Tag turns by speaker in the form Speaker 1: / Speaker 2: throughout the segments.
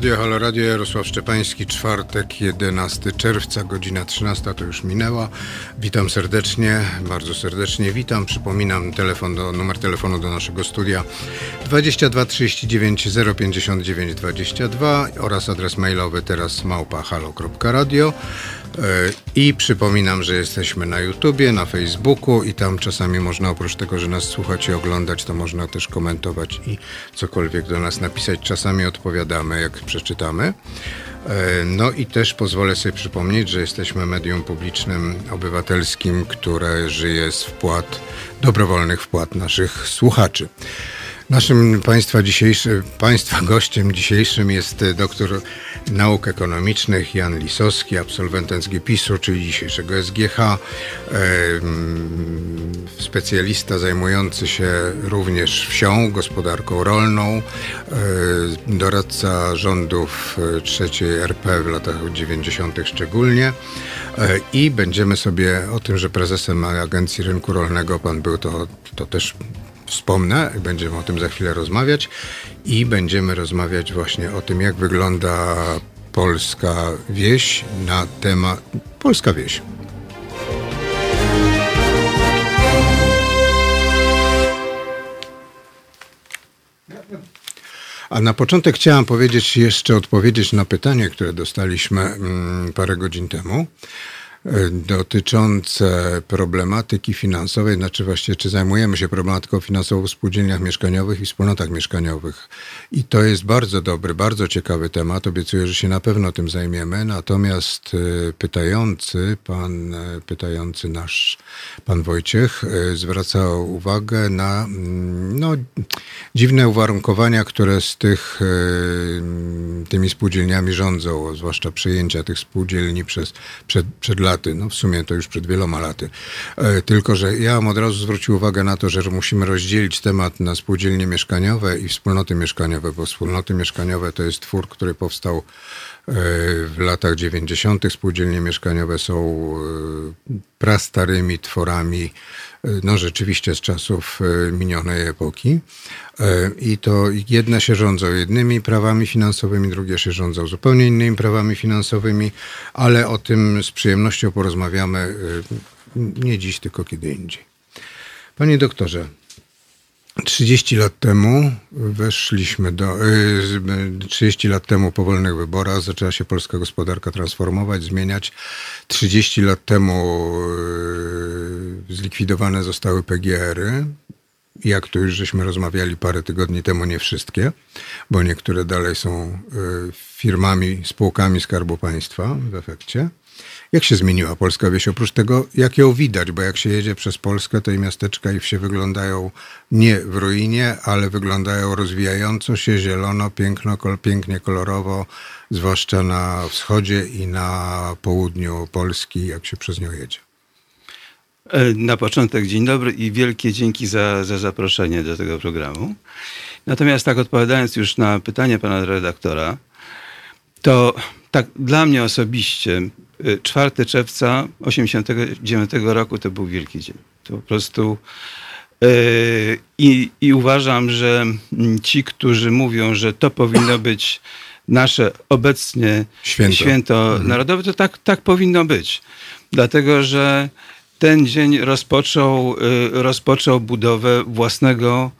Speaker 1: Radio, Halo Radio, Jarosław Szczepański, czwartek, 11 czerwca, godzina 13 to już minęła. Witam serdecznie, bardzo serdecznie witam. Przypominam telefon do, numer telefonu do naszego studia 22 39 059 22 oraz adres mailowy teraz małpa halo.radio. I przypominam, że jesteśmy na YouTubie, na Facebooku i tam czasami można oprócz tego, że nas słuchać i oglądać, to można też komentować i cokolwiek do nas napisać. Czasami odpowiadamy, jak przeczytamy. E, no i też pozwolę sobie przypomnieć, że jesteśmy medium publicznym, obywatelskim, które żyje z wpłat, dobrowolnych wpłat naszych słuchaczy. Naszym państwa, dzisiejszy, państwa gościem dzisiejszym jest doktor nauk ekonomicznych Jan Lisowski, absolwent SGPiS-u, czyli dzisiejszego SGH, e, specjalista zajmujący się również wsią, gospodarką rolną, e, doradca rządów trzeciej RP w latach 90. szczególnie. E, I będziemy sobie o tym, że prezesem Agencji Rynku Rolnego pan był, to, to też wspomnę, będziemy o tym za chwilę rozmawiać i będziemy rozmawiać właśnie o tym, jak wygląda polska wieś na temat polska wieś. A na początek chciałam powiedzieć jeszcze odpowiedzieć na pytanie, które dostaliśmy mm, parę godzin temu dotyczące problematyki finansowej, znaczy właściwie czy zajmujemy się problematyką finansową w spółdzielniach mieszkaniowych i wspólnotach mieszkaniowych. I to jest bardzo dobry, bardzo ciekawy temat. Obiecuję, że się na pewno tym zajmiemy. Natomiast e, pytający, pan e, pytający nasz, pan Wojciech, e, zwraca uwagę na mm, no, dziwne uwarunkowania, które z tych, tymi spółdzielniami rządzą, zwłaszcza przejęcia tych spółdzielni przez, przed, przed laty, no w sumie to już przed wieloma laty. E, tylko, że ja bym od razu zwrócił uwagę na to, że musimy rozdzielić temat na spółdzielnie mieszkaniowe i wspólnoty mieszkaniowe, bo wspólnoty mieszkaniowe to jest twór, który powstał e, w latach 90. Spółdzielnie mieszkaniowe są e, prastarymi tworami no rzeczywiście z czasów e, minionej epoki. E, I to jedne się rządzą jednymi prawami finansowymi, drugie się rządzą zupełnie innymi prawami finansowymi, ale o tym z przyjemnością porozmawiamy e, nie dziś, tylko kiedy indziej. Panie doktorze, 30 lat temu weszliśmy do. 30 lat temu po wolnych wyborach zaczęła się polska gospodarka transformować, zmieniać. 30 lat temu zlikwidowane zostały PGR-y. Jak tu już żeśmy rozmawiali parę tygodni temu, nie wszystkie, bo niektóre dalej są firmami, spółkami Skarbu Państwa w efekcie. Jak się zmieniła polska wieś? Oprócz tego, jak ją widać, bo jak się jedzie przez Polskę, to i miasteczka i wsie wyglądają nie w ruinie, ale wyglądają rozwijająco się, zielono, piękno, kol, pięknie kolorowo, zwłaszcza na wschodzie i na południu Polski, jak się przez nią jedzie.
Speaker 2: E, na początek dzień dobry i wielkie dzięki za, za zaproszenie do tego programu. Natomiast tak odpowiadając już na pytanie pana redaktora, to tak dla mnie osobiście 4 y, czerwca 1989 roku to był wielki dzień. To po prostu yy, i, i uważam, że ci, którzy mówią, że to powinno być nasze obecnie święto, święto mhm. narodowe, to tak, tak powinno być. Dlatego, że ten dzień rozpoczął, y, rozpoczął budowę własnego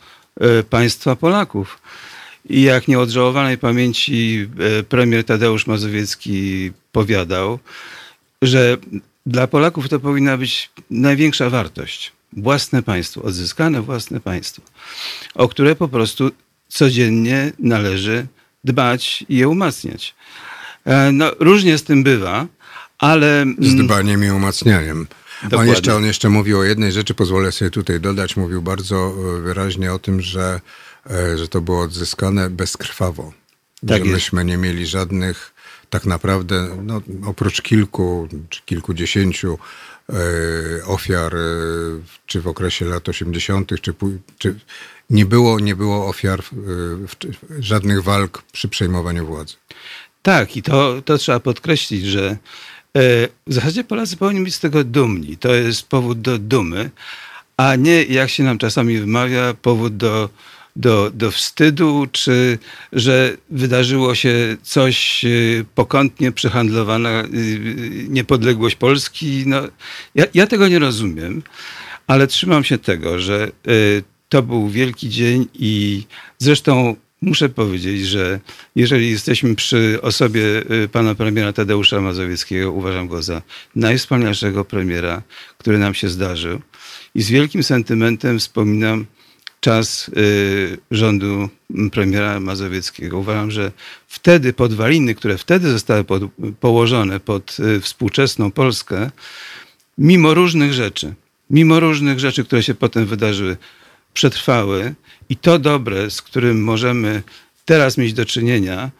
Speaker 2: y, państwa Polaków. I jak nieodżałowanej pamięci e, premier Tadeusz Mazowiecki powiadał, że dla Polaków to powinna być największa wartość. Własne państwo, odzyskane własne państwo, o które po prostu codziennie należy dbać i je umacniać. E, no, różnie z tym bywa, ale...
Speaker 1: Z dbaniem i umacnianiem. On jeszcze, on jeszcze mówił o jednej rzeczy, pozwolę sobie tutaj dodać, mówił bardzo e, wyraźnie o tym, że E, że to było odzyskane bezkrwawo. Tak że myśmy nie mieli żadnych, tak naprawdę, no, oprócz kilku czy kilkudziesięciu e, ofiar, e, czy w okresie lat 80., czy, czy nie, było, nie było ofiar żadnych walk przy przejmowaniu władzy.
Speaker 2: Tak, i to, to trzeba podkreślić, że w zasadzie Polacy powinni być z tego dumni. To jest powód do dumy, a nie, jak się nam czasami wymawia, powód do do, do wstydu, czy że wydarzyło się coś y, pokątnie przehandlowana y, niepodległość Polski. No, ja, ja tego nie rozumiem, ale trzymam się tego, że to był wielki dzień i zresztą Muszę powiedzieć, że jeżeli jesteśmy przy osobie y, pana premiera Tadeusza Mazowieckiego, uważam go za najwspanialszego premiera, który nam się zdarzył. I z wielkim sentymentem wspominam czas y, rządu premiera Mazowieckiego. Uważam, że wtedy podwaliny, które wtedy zostały pod, położone pod y, współczesną Polskę, mimo różnych rzeczy, mimo różnych rzeczy, które się potem wydarzyły, przetrwały i to dobre, z którym możemy teraz mieć do czynienia,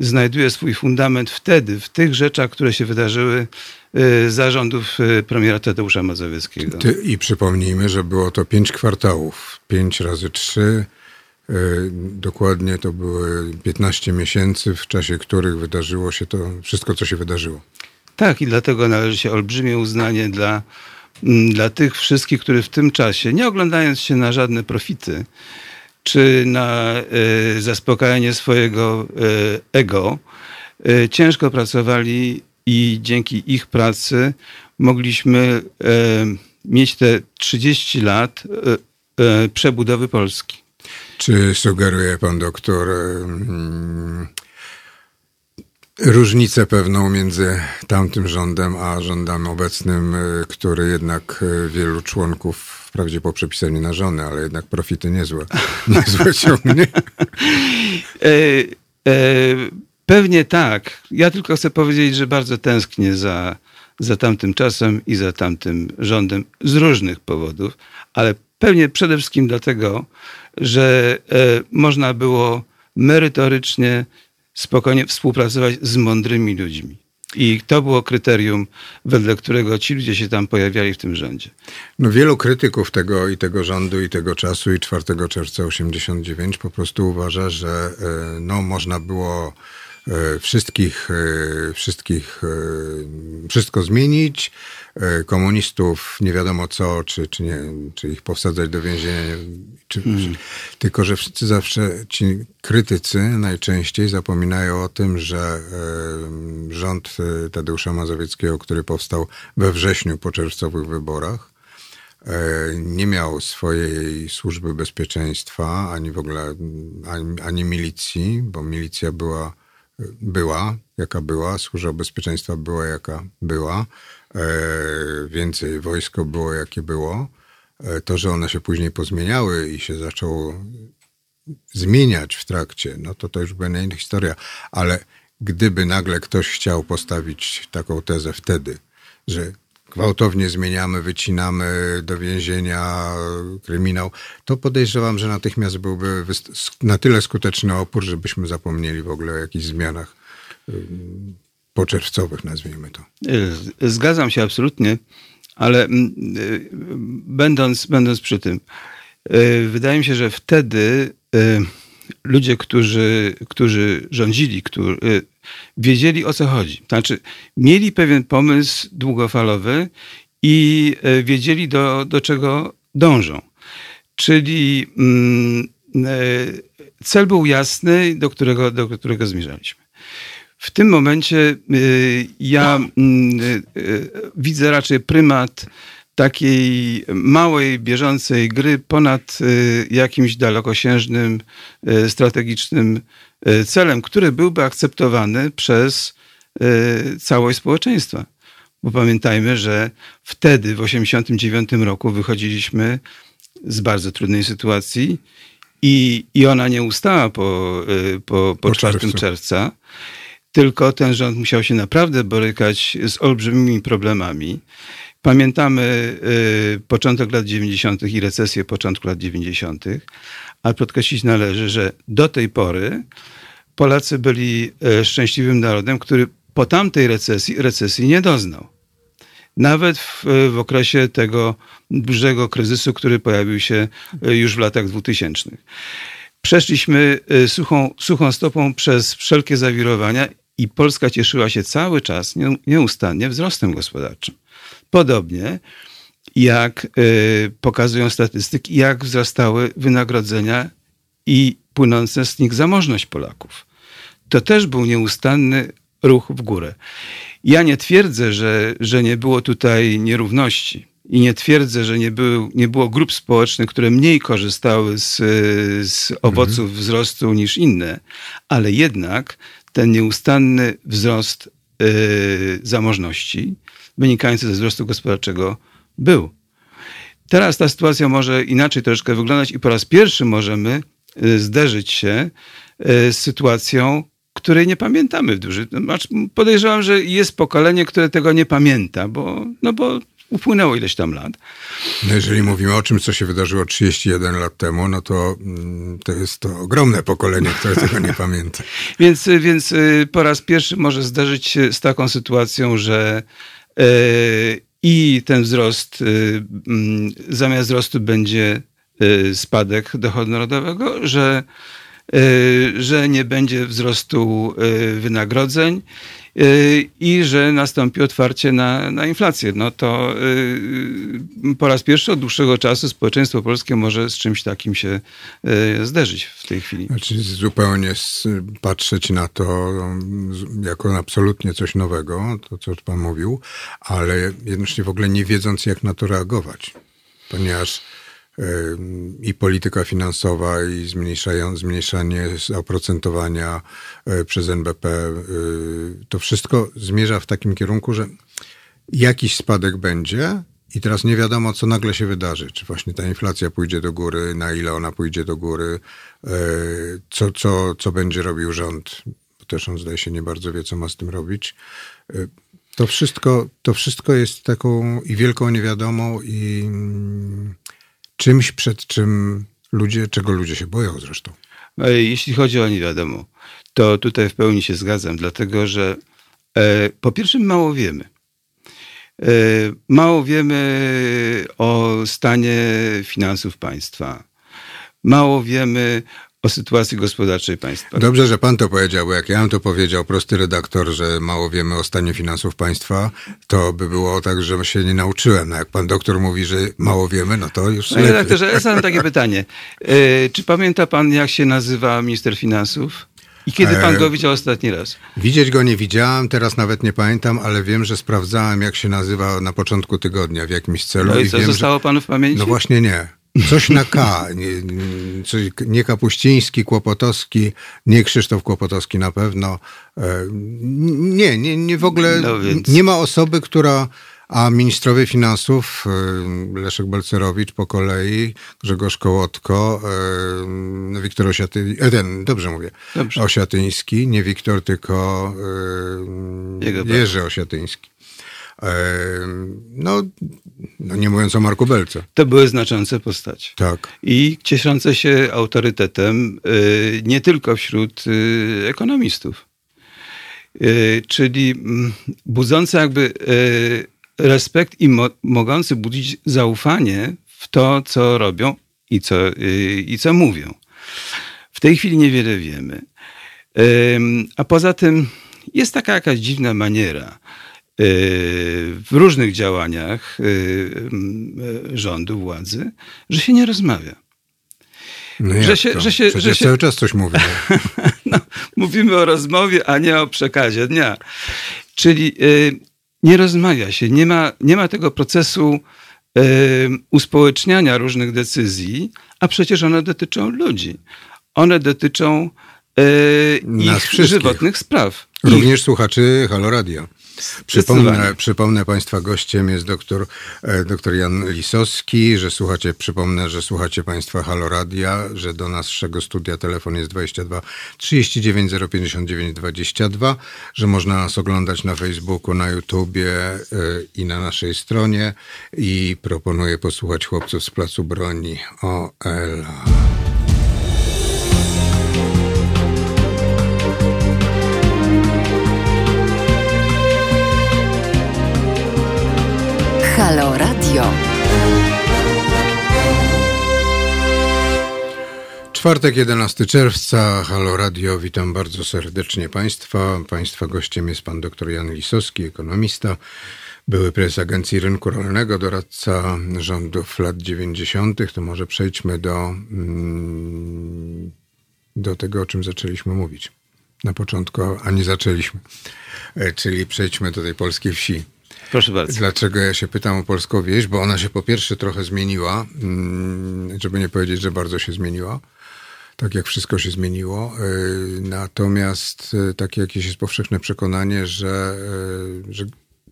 Speaker 2: znajduje swój fundament wtedy, w tych rzeczach, które się wydarzyły y, zarządów y, premiera Tadeusza Mazowieckiego.
Speaker 1: Ty, I przypomnijmy, że było to pięć kwartałów. Pięć razy trzy. Y, dokładnie to były 15 miesięcy, w czasie których wydarzyło się to wszystko, co się wydarzyło.
Speaker 2: Tak, i dlatego należy się olbrzymie uznanie dla Mm, dla tych wszystkich, którzy w tym czasie, nie oglądając się na żadne profity, czy na y, zaspokajanie swojego y, ego, y, ciężko pracowali i dzięki ich pracy mogliśmy mieć te 30 lat przebudowy Polski.
Speaker 1: Czy sugeruje pan doktor mm, różnicę pewną między tamtym rządem a rządem obecnym, który jednak wielu członków wprawdzie po przepisaniu na żony, ale jednak profity niezłe, niezłe ciągnie.
Speaker 2: E, e, pewnie tak. Ja tylko chcę powiedzieć, że bardzo tęsknię za, za tamtym czasem i za tamtym rządem z różnych powodów, ale pewnie przede wszystkim dlatego, że e, można było merytorycznie spokojnie współpracować z mądrymi ludźmi. I to było kryterium, wedle którego ci ludzie się tam pojawiali w tym rządzie.
Speaker 1: No wielu krytyków tego i tego rządu i tego czasu i 4 czerwca 89 po prostu uważa, że e, no, można było wszystkich, e, wszystkich, wszystko zmienić, E, komunistów, nie wiadomo co, czy, czy, nie, czy ich powsadzać do więzienia. Czy, hmm. Tylko, że wszyscy zawsze ci krytycy najczęściej zapominają o tym, że e, rząd e, Tadeusza Mazowieckiego, który powstał we wrześniu po czerwcowych wyborach, nie miał swojej służby bezpieczeństwa, ani w ogóle, ani, ani milicji, bo milicja była, była jaka była, służba bezpieczeństwa była jaka była. E, więcej wojsko było, jakie było. E, to, że one się później pozmieniały i się zaczęło zmieniać w trakcie, no to to już była inna historia. Ale gdyby nagle ktoś chciał postawić taką tezę wtedy, że gwałtownie zmieniamy, wycinamy do więzienia kryminał, to podejrzewam, że natychmiast byłby na tyle skuteczny opór, żebyśmy zapomnieli w ogóle o jakichś zmianach poczerwcowych, nazwijmy to.
Speaker 2: E, zgadzam się absolutnie, ale mm, e, będąc, będąc przy tym, e, wydaje mi się, że wtedy ludzie, którzy, którzy rządzili, którzy wiedzieli o co chodzi. Znaczy, mieli pewien pomysł długofalowy i wiedzieli do, do czego dążą. Czyli mm, cel był jasny, do którego, do którego zmierzaliśmy. W tym momencie y, ja mm, y, y, widzę raczej prymat takiej małej, bieżącej gry ponad jakimś dalekosiężnym, strategicznym celem, który byłby akceptowany przez całość społeczeństwa. Bo pamiętajmy, że wtedy, w 1989 roku, wychodziliśmy z bardzo trudnej sytuacji i, i ona nie ustała po, po, po, po 4 czerwca tylko ten rząd musiał się naprawdę borykać z olbrzymimi problemami. Pamiętamy y, początek lat 90. i recesję początku lat 90., ale podkreślić należy, że do tej pory Polacy byli y, szczęśliwym narodem, który po tamtej recesji, recesji nie doznał. Nawet w, w okresie tego dużego kryzysu, który pojawił się y, już w latach 2000. Przeszliśmy y, suchą, suchą stopą przez wszelkie zawirowania i Polska cieszyła się cały czas nieustannie wzrostem gospodarczym. Podobnie jak y, pokazują statystyki, jak wzrastały wynagrodzenia i płynąca z nich zamożność Polaków. To też był nieustanny ruch w górę. Ja nie twierdzę, że, że nie było tutaj nierówności. I nie twierdzę, że nie, był, nie było grup społecznych, które mniej korzystały z, z owoców mhm. wzrostu niż inne, ale jednak ten nieustanny wzrost yy, zamożności wynikający ze wzrostu gospodarczego był. Teraz ta sytuacja może inaczej troszkę wyglądać i po raz pierwszy możemy y, zderzyć się y, z sytuacją, której nie pamiętamy w dużym. Znaczy, podejrzewam, że jest pokolenie, które tego nie pamięta, bo, no bo upłynęło ileś tam lat.
Speaker 1: No jeżeli mówimy o czymś, co się wydarzyło 31 lat temu, no to, mm, to jest to ogromne pokolenie, które tego nie pamięta.
Speaker 2: więc, więc y, po raz pierwszy może zdarzyć się z taką sytuacją, że i ten wzrost, y, mm, zamiast wzrostu będzie y, spadek dochodu narodowego, że, że nie będzie wzrostu wynagrodzeń i że nastąpi otwarcie na, na inflację. No to y, po raz pierwszy od dłuższego czasu społeczeństwo polskie może z czymś takim się y, zderzyć w tej chwili.
Speaker 1: Znaczy zupełnie patrzeć na to jako absolutnie coś nowego, to co pan mówił, ale jednocześnie w ogóle nie wiedząc jak na to reagować. Ponieważ i polityka finansowa, i zmniejszanie oprocentowania e, przez NBP. E, to wszystko zmierza w takim kierunku, że jakiś spadek będzie, i teraz nie wiadomo, co nagle się wydarzy. Czy właśnie ta inflacja pójdzie do góry, na ile ona pójdzie do góry, e, co, co, co będzie robił rząd. Bo też on zdaje się nie bardzo wie, co ma z tym robić. To wszystko, to wszystko jest taką i wielką niewiadomą, i mm, czymś, przed czym ludzie, czego ludzie się boją zresztą.
Speaker 2: Jeśli chodzi o nie wiadomo, to tutaj w pełni się zgadzam, dlatego że e, po pierwsze mało wiemy. E, mało wiemy o stanie finansów państwa. Mało wiemy o sytuacji gospodarczej państwa.
Speaker 1: Dobrze, że pan to powiedział, bo jak ja bym to powiedział, prosty redaktor, że mało wiemy o stanie finansów państwa, to by było tak, że się nie nauczyłem. No jak pan doktor mówi, że mało wiemy, no to już Panie
Speaker 2: redaktorze, ja zadam takie pytanie. E, czy pamięta pan, jak się nazywa minister finansów? I kiedy pan e, go widział ostatni raz?
Speaker 1: Widzieć go nie widziałem, teraz nawet nie pamiętam, ale wiem, że sprawdzałem, jak się nazywa na początku tygodnia w jakimś celu.
Speaker 2: No i, i co,
Speaker 1: wiem,
Speaker 2: zostało że... panu w pamięci?
Speaker 1: No właśnie nie. Coś na K. Nie, nie Kapuściński, Kłopotowski, nie Krzysztof Kłopotowski na pewno. E, nie, nie, nie w ogóle. No więc... Nie ma osoby, która. A ministrowie finansów e, Leszek Balcerowicz po kolei, Grzegorz Kołotko, e, Wiktor Osiatyński, ten, dobrze mówię, dobrze. Osiatyński, nie Wiktor, tylko Jerzy Osiatyński. No, no nie mówiąc o Marku Belce.
Speaker 2: To były znaczące postacie.
Speaker 1: Tak.
Speaker 2: I cieszące się autorytetem y, nie tylko wśród y, ekonomistów. Y, czyli mm, budzące jakby respekt i mo mogący budzić zaufanie w to, co robią i co, i co mówią. W tej chwili niewiele wiemy. A poza tym jest taka jakaś dziwna maniera w różnych działaniach y, rządu, władzy, że się nie rozmawia.
Speaker 1: No że się, że się, że się... cały czas coś mówimy.
Speaker 2: no, mówimy o rozmowie, a nie o przekazie dnia. Czyli y, nie rozmawia się, nie ma, nie ma tego procesu y, uspołeczniania różnych decyzji, a przecież one dotyczą ludzi. One dotyczą ich żywotnych spraw.
Speaker 1: Również ich... słuchaczy Halo Radio. Przypomnę, przypomnę Państwa gościem jest doktor, e, doktor Jan Lisowski, że słuchacie, przypomnę, że słuchacie Państwa Halo Radia, że do naszego studia telefon jest 22 39 059 22, że można nas oglądać na Facebooku, na YouTubie e, i na naszej stronie i proponuję posłuchać chłopców z Placu Broni o Ela. Halo Radio. Czwartek, 11 czerwca, Halo Radio, witam bardzo serdecznie Państwa. Państwa gościem jest pan dr Jan Lisowski, ekonomista, były prezes Agencji Rynku Rolnego, doradca rządów lat 90. To może przejdźmy do mm, do tego, o czym zaczęliśmy mówić. Na początku, ani zaczęliśmy. E, czyli przejdźmy do tej polskiej wsi.
Speaker 2: Proszę bardzo.
Speaker 1: Dlaczego ja się pytam o polską wieś? Bo ona się po pierwsze trochę zmieniła, mm, żeby nie powiedzieć, że bardzo się zmieniła. Tak jak wszystko się zmieniło. E, natomiast e, takie jakieś jest powszechne przekonanie, że, że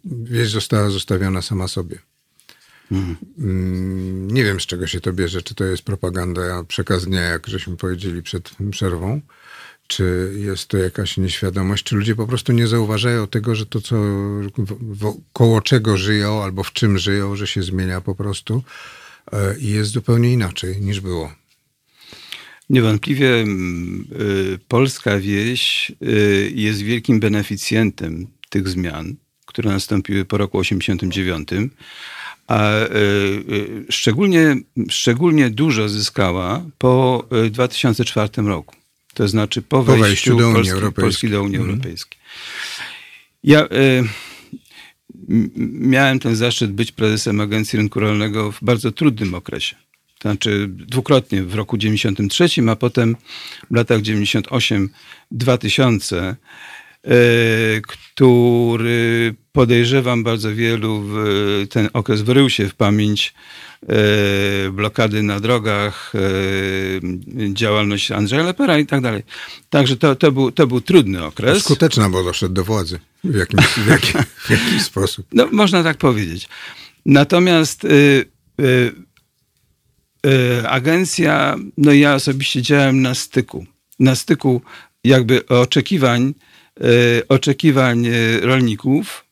Speaker 1: wieś została zostawiona sama sobie. Mhm. Nie wiem, z czego się to bierze. Czy to jest propaganda, przekaz dnia, jak żeśmy powiedzieli przed przerwą, czy jest to jakaś nieświadomość, czy ludzie po prostu nie zauważają tego, że to, co koło czego żyją albo w czym żyją, że się zmienia po prostu e, i jest zupełnie inaczej niż było.
Speaker 2: Niewątpliwie mm, y, polska wieś y, jest wielkim beneficjentem tych zmian, które nastąpiły po roku 89 a e, e, szczególnie, szczególnie dużo zyskała po 2004 e, roku. To znaczy po wejściu, po wejściu do Unii Polski, Europejskiej. Polski do Unii mhm. Europejskiej. Ja miałem ten zaszczyt być prezesem Agencji Rynku Rolnego w bardzo trudnym okresie. To znaczy dwukrotnie w roku 93, a potem w latach 98-2000 E, który podejrzewam bardzo wielu, w ten okres wrył się w pamięć e, blokady na drogach, e, działalność Andrzeja Lepera i tak dalej. Także to, to, był, to był trudny okres.
Speaker 1: Skuteczna, bo doszedł do władzy. W jakimś, w jakim, w jakiś sposób.
Speaker 2: No, można tak powiedzieć. Natomiast y, y, y, agencja, no ja osobiście działałem na styku. Na styku jakby oczekiwań E, oczekiwań e, rolników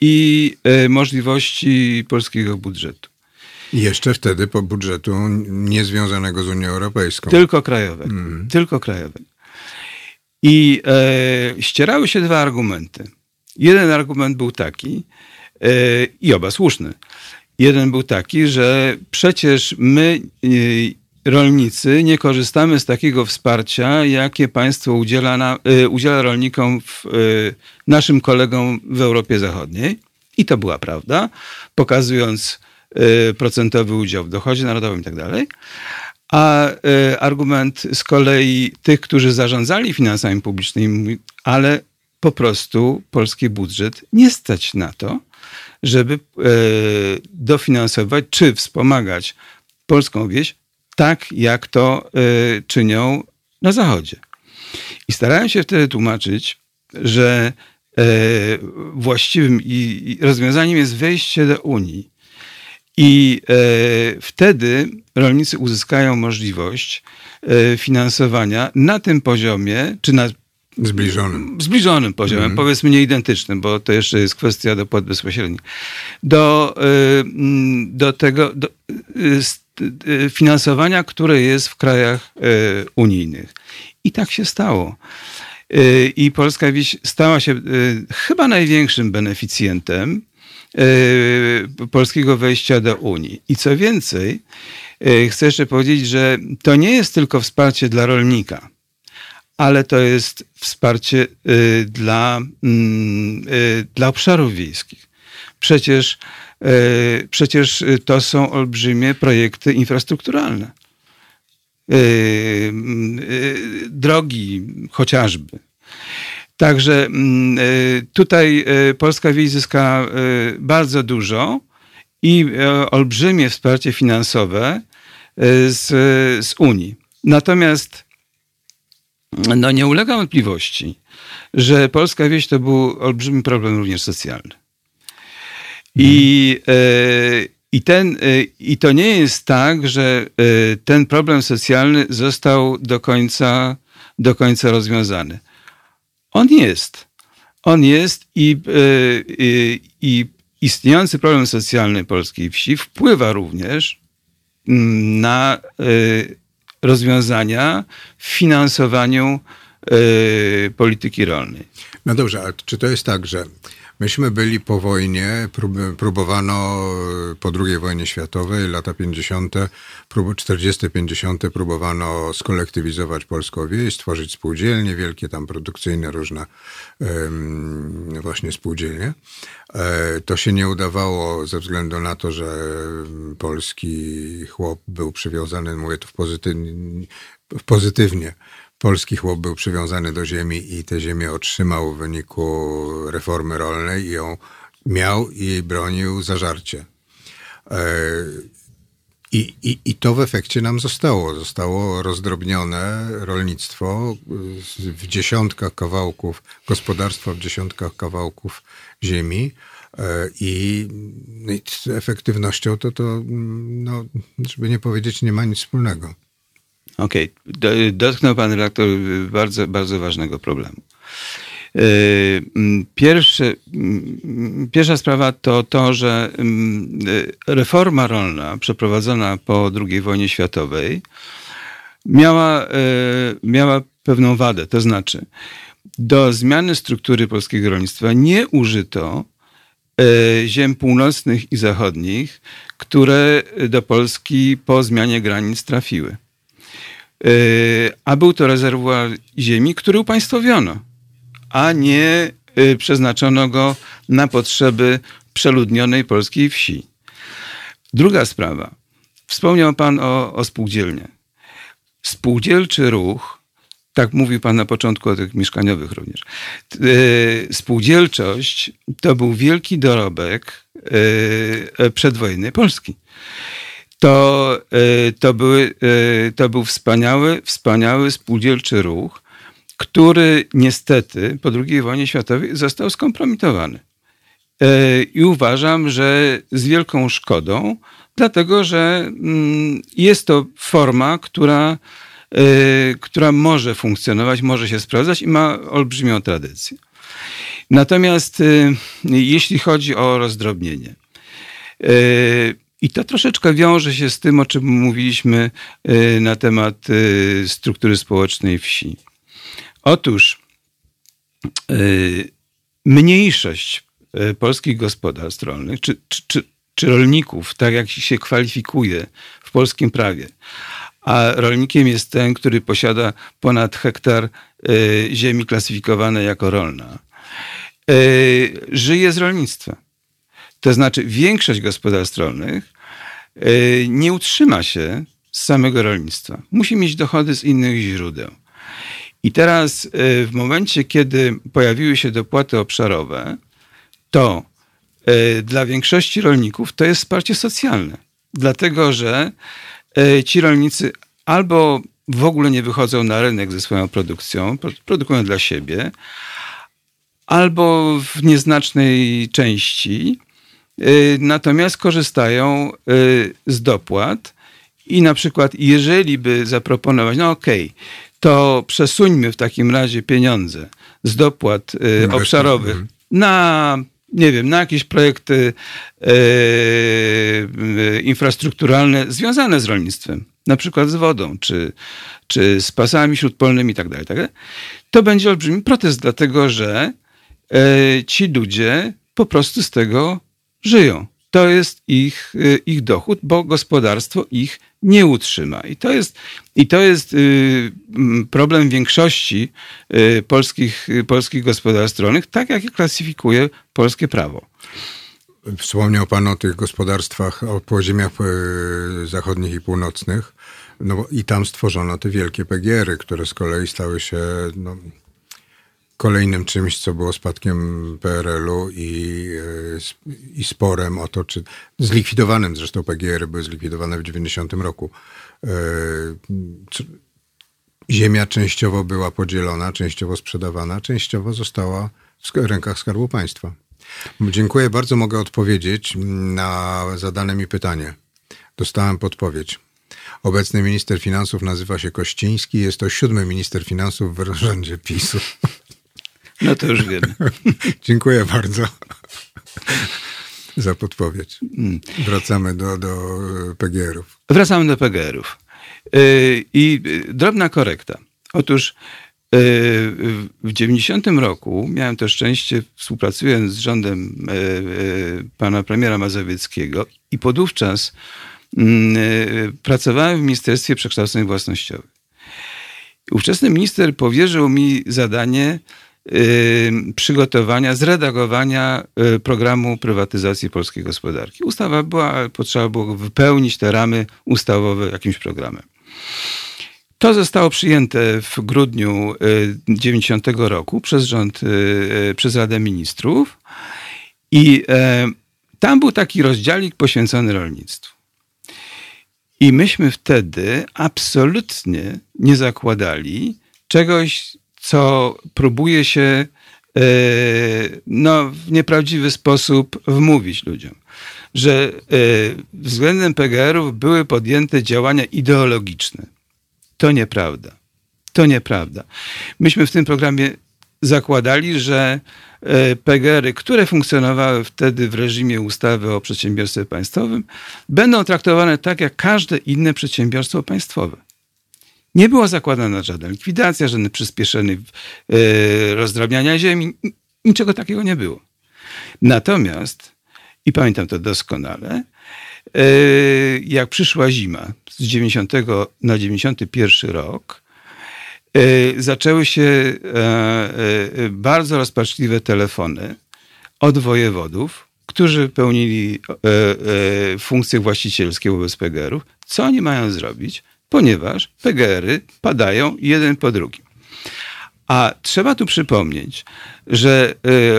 Speaker 2: i e, możliwości polskiego budżetu.
Speaker 1: Jeszcze wtedy po budżetu niezwiązanego z Unią Europejską.
Speaker 2: Tylko krajowego. Mm. Tylko krajowego. I e, ścierały się dwa argumenty. Jeden argument był taki, e, i oba słuszny. Jeden był taki, że przecież my e, rolnicy nie korzystamy z takiego wsparcia, jakie państwo udziela, na, y, udziela rolnikom, w, y, naszym kolegom w Europie Zachodniej. I to była prawda, pokazując y, procentowy udział w dochodzie narodowym i tak. A argument z kolei tych, którzy zarządzali finansami publicznymi, ale po prostu polski budżet nie stać na to, żeby dofinansować czy wspomagać polską wieś tak jak to y, czynią na Zachodzie. I starałem się wtedy tłumaczyć, że y, właściwym rozwiązaniem jest wejście do Unii. I y, wtedy rolnicy uzyskają możliwość finansowania na tym poziomie, czy na
Speaker 1: Zbliżonym.
Speaker 2: Zbliżonym poziomem, mm. powiedzmy nie identycznym, bo to jeszcze jest kwestia dopłat bezpośrednich. Do, do tego, do, Y, finansowania, które jest w krajach y, unijnych. I tak się stało. Y, I Polska wieś stała się chyba największym beneficjentem polskiego wejścia do Unii. I co więcej, chcę jeszcze powiedzieć, że to nie jest tylko wsparcie dla rolnika, ale to jest wsparcie dla, mm, dla obszarów wiejskich. Przecież E, przecież to są olbrzymie projekty infrastrukturalne. Drogi chociażby. Także tutaj Polska Wieś zyska bardzo dużo i olbrzymie wsparcie finansowe z, z Unii. Natomiast no nie ulega wątpliwości, że polska wieś to był olbrzymi problem również socjalny. I, e, i, ten, e, I to nie jest tak, że e, ten problem socjalny został do końca, do końca rozwiązany. On jest. On jest i, i, i istniejący problem socjalny polskiej wsi wpływa również na rozwiązania w finansowaniu polityki rolnej.
Speaker 1: No dobrze, a czy to jest tak, że Myśmy byli po wojnie, próbowano po II wojnie światowej, lata 50., 40., 50. próbowano skolektywizować polską wieś, stworzyć spółdzielnie, wielkie tam produkcyjne różne właśnie spółdzielnie. E, to się nie udawało ze względu na to, że polski chłop był przywiązany, mówię to w pozytywnie, pozytywnie polski chłop był przywiązany do ziemi i tę ziemię otrzymał w wyniku reformy rolnej i ją miał i jej bronił zażarcie. E, I, i, I to w efekcie nam zostało. Zostało rozdrobnione rolnictwo w dziesiątkach kawałków, gospodarstwa w dziesiątkach kawałków ziemi. E, I z efektywnością to, to no, żeby nie powiedzieć, nie ma nic wspólnego.
Speaker 2: Okej, okay. dotknął pan redaktor bardzo, bardzo ważnego problemu. Pierwszy, pierwsza sprawa to to, że reforma rolna przeprowadzona po II wojnie światowej miała, yy, miała pewną wadę. To znaczy, do zmiany struktury polskiego rolnictwa nie użyto ziem północnych i zachodnich, które do Polski po zmianie granic trafiły. A był to rezerwuar ziemi, który upaństwowiono a nie y, przeznaczono go na potrzeby przeludnionej polskiej wsi. Druga sprawa. Wspomniał Pan o, o spółdzielnie. Spółdzielczy ruch, tak mówił Pan na początku o tych mieszkaniowych również. Y, spółdzielczość to był wielki dorobek przedwojennej Polski. To, to, były, to był wspaniały, wspaniały spółdzielczy ruch, który niestety po II wojnie światowej został skompromitowany. E, I uważam, że z wielką szkodą, dlatego że mm, jest to forma, która, która może funkcjonować, może się sprawdzać i ma olbrzymią tradycję. Natomiast jeśli chodzi o rozdrobnienie, i to troszeczkę wiąże się z tym, o czym mówiliśmy na temat struktury społecznej wsi. Otóż yy, mniejszość y, polskich gospodarstw rolnych, czy, czy, czy, rolników, tak jak się kwalifikuje w polskim prawie, a rolnikiem jest ten, który posiada ponad hektar y, ziemi klasyfikowanej jako rolna, y, żyje z rolnictwa. To znaczy, większość gospodarstw rolnych nie utrzyma się z samego rolnictwa. Musi mieć dochody z innych źródeł. I teraz y, w momencie, kiedy pojawiły się dopłaty obszarowe, to y, dla większości rolników to jest wsparcie socjalne. Dlatego, że ci rolnicy albo w ogóle nie wychodzą na rynek ze swoją produkcją, produkują dla siebie, albo w nieznacznej części, natomiast korzystają z dopłat. I na przykład, jeżeli by zaproponować, no okej, okay, to przesuńmy w takim razie pieniądze z dopłat y, obszarowych mhm. na nie wiem, na jakieś projekty e, infrastrukturalne związane z rolnictwem, na przykład z wodą, czy, czy z pasami śródpolnymi i tak dalej, tak to będzie olbrzymi protest, dlatego że e, ci ludzie po prostu z tego żyją. To jest ich, ich dochód, bo gospodarstwo ich nie utrzyma. I to jest, i to jest y, problem większości y, polskich, y, polskich gospodarstw rolnych, tak jak je klasyfikuje polskie prawo.
Speaker 1: Wspomniał Pan o tych gospodarstwach, o podziemiach zachodnich i północnych. No i tam stworzono te wielkie PGR-y, które z kolei stały się no, kolejnym czymś, co było spadkiem PRL-u i, e, i sporem o to, czy zlikwidowanym, zresztą PGR były zlikwidowane w 90 roku. E, ziemia częściowo była podzielona, częściowo sprzedawana, częściowo została w rękach Skarbu Państwa. Dziękuję bardzo, mogę odpowiedzieć na zadane mi pytanie. Dostałem podpowiedź. Obecny minister finansów nazywa się Kościński, jest to siódmy minister finansów w rządzie PiSu.
Speaker 2: No to już wiemy.
Speaker 1: Dziękuję bardzo za podpowiedź. Mm. Wracamy do, do PGR-ów.
Speaker 2: Wracamy do PGR-ów. Y, I drobna korekta. Otóż y, w 90 roku miałem to szczęście, współpracując z rządem y, pana premiera Mazowieckiego i podówczas mm, pracowałem w Ministerstwie Przekształceń Własnościowych. Ówczesny minister powierzył mi zadanie Y, przygotowania, zredagowania y, programu prywatyzacji polskiej gospodarki. Ustawa była, potrzeba było wypełnić te ramy ustawowe jakimś programem. To zostało przyjęte w grudniu 90 roku przez rząd, przez Radę Ministrów i tam był taki rozdziałik poświęcony rolnictwu. I myśmy wtedy absolutnie nie zakładali czegoś, co próbuje się e, no, w nieprawdziwy sposób wmówić ludziom. Że e, względem PGR-ów były podjęte działania ideologiczne. To nieprawda. To nieprawda. Myśmy w tym programie zakładali, że e, PGR-y, które funkcjonowały wtedy w reżimie ustawy o przedsiębiorstwie państwowym, będą traktowane tak jak każde inne przedsiębiorstwo państwowe. Nie była zakładana żadna likwidacja, żadny przyspieszony e, rozdrabniania ziemi. Niczego takiego nie było. Natomiast, i pamiętam to doskonale, e, jak przyszła zima z 90 na 91 rok, E, zaczęły się e, bardzo rozpaczliwe telefony od wojewodów, którzy pełnili funkcje właścicielskie wobec PGR-ów. Co oni mają zrobić? Ponieważ PGR-y padają jeden po drugim. A trzeba tu przypomnieć, że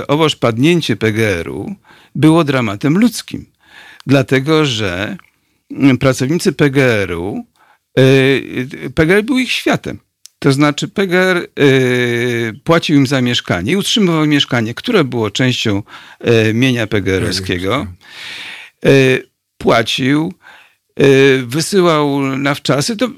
Speaker 2: owoż padnięcie PGR-u było dramatem ludzkim, dlatego że pracownicy PGR-u, PGR był ich światem. To znaczy PGR y, płacił im za mieszkanie i utrzymywał mieszkanie, które było częścią y, mienia PGR-owskiego. Y, płacił, y, wysyłał na wczasy. To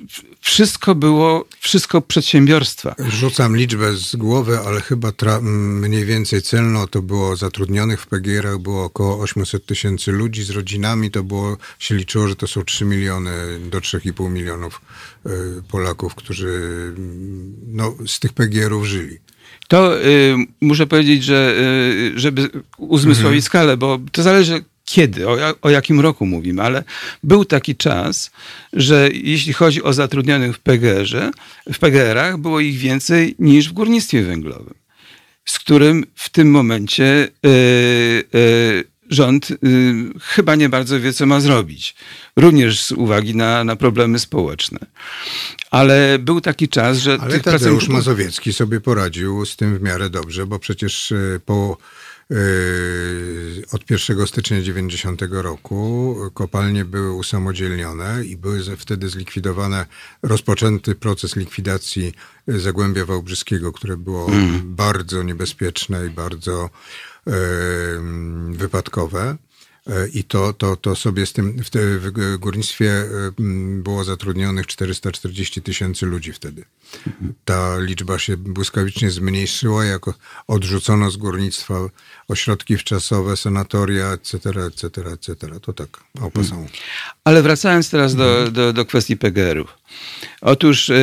Speaker 2: wszystko było, wszystko przedsiębiorstwa.
Speaker 1: Rzucam liczbę z głowy, ale chyba mniej więcej celno to było zatrudnionych w PGR-ach było około 800 tysięcy ludzi z rodzinami. To było, się liczyło, że to są 3 miliony do 3,5 milionów y, Polaków, którzy no, z tych PGR-ów żyli.
Speaker 2: To y, muszę powiedzieć, że y, żeby uzmysłowić mhm. skalę, bo to zależy kiedy, o, o, jakim roku mówimy, ale był taki czas, że jeśli chodzi o zatrudnionych w PGR-ze, w PGR-ach było ich więcej niż w górnictwie węglowym, z którym w tym momencie yy, yy, rząd yy, chyba nie bardzo wie, co ma zrobić. Również z uwagi na, na problemy społeczne. Ale był taki czas, że...
Speaker 1: Ale Tadeusz pracowników... Mazowiecki sobie poradził z tym w miarę dobrze, bo przecież po Yy, od 1 stycznia 90 roku kopalnie były usamodzielnione i były wtedy zlikwidowane, rozpoczęty proces likwidacji Zagłębia Wałbrzyskiego, które było mm. bardzo niebezpieczne i bardzo yy, wypadkowe. E, I to, to, to sobie z tym, w, te, w górnictwie e, było zatrudnionych 440 tysięcy ludzi wtedy. Ta liczba się błyskawicznie zmniejszyła, jak odrzucono z górnictwa ośrodki wczasowe, sanatoria, etc., etc., etc. To tak, opasą.
Speaker 2: Ale wracając teraz do, mhm. do, do kwestii PGR-ów. Otóż yy,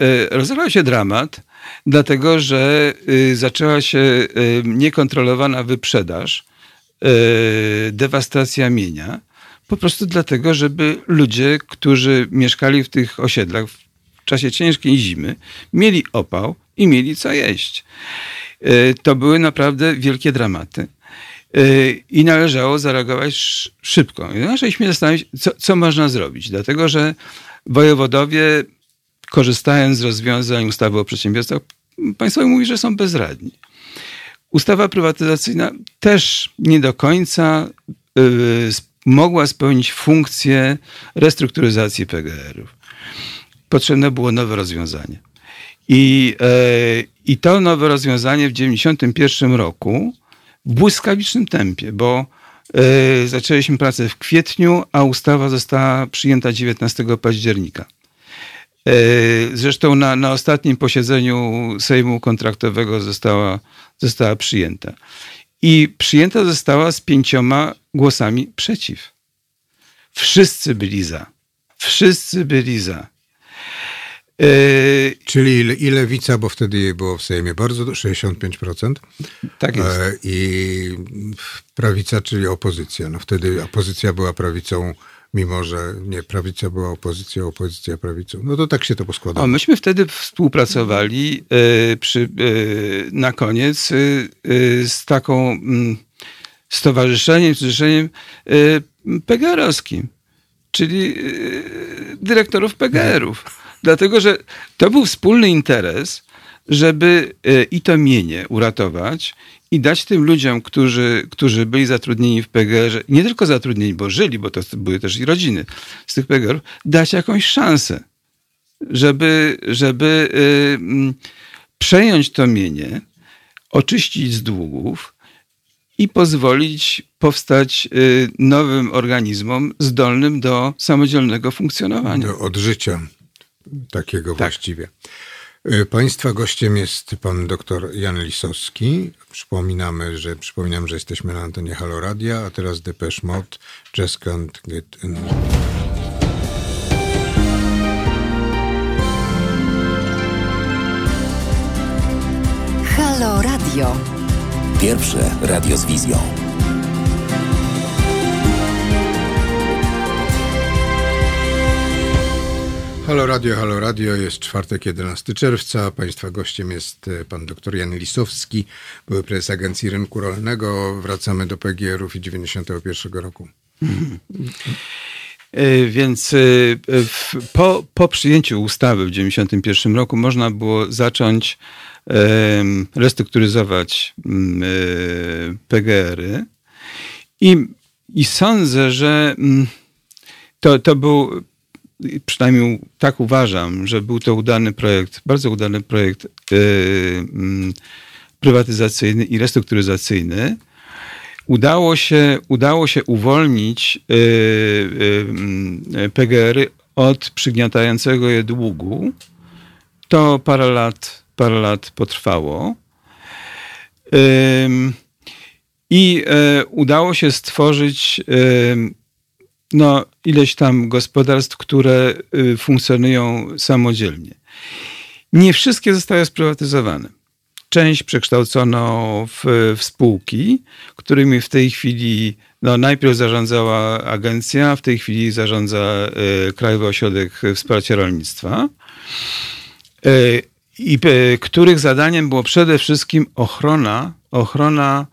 Speaker 2: yy, rozegrał się dramat, dlatego że yy, zaczęła się niekontrolowana wyprzedaż E, dewastacja mienia. Po prostu dlatego, żeby ludzie, którzy mieszkali w tych osiedlach w czasie ciężkiej zimy, mieli opał i mieli co jeść. E, to były naprawdę wielkie dramaty. E, I należało zareagować szybko. I zaczęliśmy zastanawiać, co, co można zrobić. Dlatego, że wojewodowie, korzystając z rozwiązań ustawy o przedsiębiorstwach państwowych, mówi, że są bezradni. Ustawa prywatyzacyjna też nie do końca y, mogła spełnić funkcję restrukturyzacji PGR-ów. Potrzebne było nowe rozwiązanie. I, e, I to nowe rozwiązanie w 1991 roku w błyskawicznym tempie, bo e, zaczęliśmy pracę w kwietniu, a ustawa została przyjęta 19 października. E, zresztą na, na ostatnim posiedzeniu Sejmu kontraktowego została, została przyjęta. I przyjęta została z pięcioma głosami przeciw. Wszyscy byli za. Wszyscy byli za.
Speaker 1: E, Czyli ile, i lewica, bo wtedy jej było w Sejmie bardzo, 65%.
Speaker 2: Tak jest.
Speaker 1: E, I prawica, czyli opozycja. No wtedy opozycja była prawicą mimo że nie prawica była opozycją, opozycja prawicą. No to tak się to poskładało.
Speaker 2: Myśmy wtedy współpracowali y, przy, y, na koniec y, z taką mm, stowarzyszeniem, stowarzyszeniem PGR-owskim, czyli dyrektorów PGR-ów. Dlatego, że to był wspólny interes, żeby i to mienie uratować i dać tym ludziom, którzy, którzy byli zatrudnieni w PGR, nie tylko zatrudnieni, bo żyli, bo to były też i rodziny z tych PGR, dać jakąś szansę, żeby, żeby yy, przejąć to mienie, oczyścić z długów i pozwolić powstać y, nowym organizmom zdolnym do samodzielnego funkcjonowania.
Speaker 1: Do odżycia takiego tak. właściwie. Y, państwa gościem jest pan dr Jan Lisowski. Przypominamy, że przypominam, że jesteśmy na antenie Halo Radia, a teraz Depeche Mode, Just Can't Get Enough.
Speaker 3: Halo Radio. Pierwsze radio z wizją.
Speaker 1: Halo Radio, Halo Radio, jest czwartek 11 czerwca. Państwa gościem jest e, pan dr Jan Lisowski, były prezes Agencji Rynku Rolnego. Wracamy do PGR-ów i 91 roku. Mhm.
Speaker 2: Więc e, po, po przyjęciu ustawy w 91 roku można było zacząć restrukturyzować mm, PGR-y i, i sądzę, że mm, to, to był przynajmniej tak uważam, że był to udany projekt, bardzo udany projekt yy, yy, prywatyzacyjny i restrukturyzacyjny. Udało się, udało się uwolnić yy, yy PGR-y od przygniatającego je długu. To parę lat, parę lat potrwało. I yy, udało się stworzyć no, ileś tam gospodarstw, które y, funkcjonują samodzielnie. Nie wszystkie zostały sprywatyzowane. Część przekształcono w, w spółki, którymi w tej chwili no, najpierw zarządzała agencja, w tej chwili zarządza y, Krajowy Ośrodek Wsparcia Rolnictwa. Y, I których zadaniem było przede wszystkim ochrona, ochrona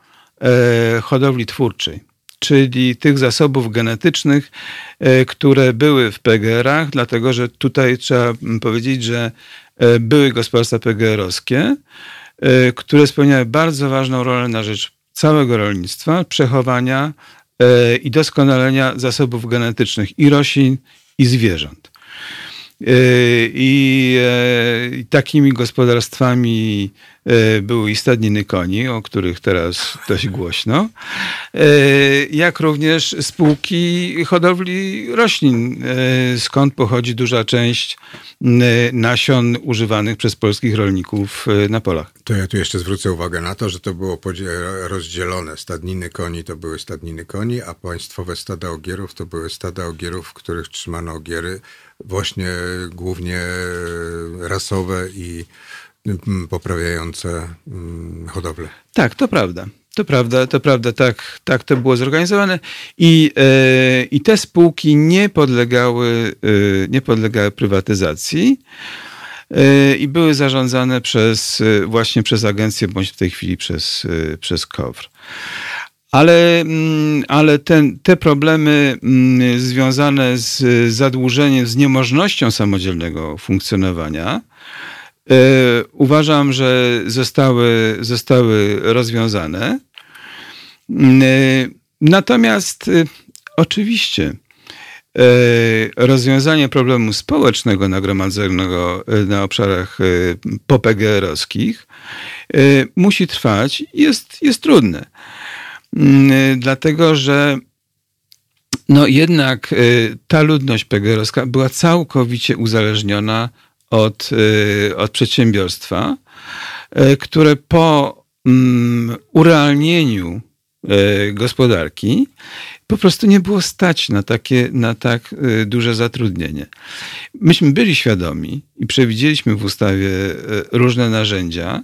Speaker 2: hodowli twórczej czyli tych zasobów genetycznych, e, które były w PGR-ach, dlatego że tutaj trzeba powiedzieć, że e, były gospodarstwa PGR-owskie, e, które spełniały bardzo ważną rolę na rzecz całego rolnictwa, przechowania i doskonalenia zasobów genetycznych i roślin, i zwierząt. I, I takimi gospodarstwami E, były i stadniny koni, o których teraz dość głośno, e, jak również spółki hodowli roślin, e, skąd pochodzi duża część nasion używanych przez polskich rolników na polach.
Speaker 1: To ja tu jeszcze zwrócę uwagę na to, że to było rozdzielone. Stadniny koni to były stadniny koni, a państwowe stada ogierów to były stada ogierów, w których trzymano ogiery właśnie głównie rasowe i poprawiające mm, hodowlę.
Speaker 2: Tak, to prawda. To prawda, to prawda, tak, tak to było zorganizowane i, e, i te spółki nie podlegały, e, nie podlegały prywatyzacji e, i były zarządzane przez, właśnie przez agencję, bądź w tej chwili przez, przez KOWR. Ale, mm, ale ten, te problemy mm, związane z zadłużeniem, z niemożnością samodzielnego funkcjonowania, E, uważam, że zostały, zostały rozwiązane. Mm, e, natomiast e, oczywiście rozwiązanie problemu społecznego nagromadzonego na obszarach popgr-owskich musi trwać jest, jest trudne. Mm, dlatego, że no jednak ta ludność PGR-owska była całkowicie uzależniona od, y, od przedsiębiorstwa, y, które po mm, urealnieniu y, gospodarki po prostu nie było stać na, takie, na tak duże zatrudnienie. Myśmy byli świadomi i przewidzieliśmy w ustawie różne narzędzia,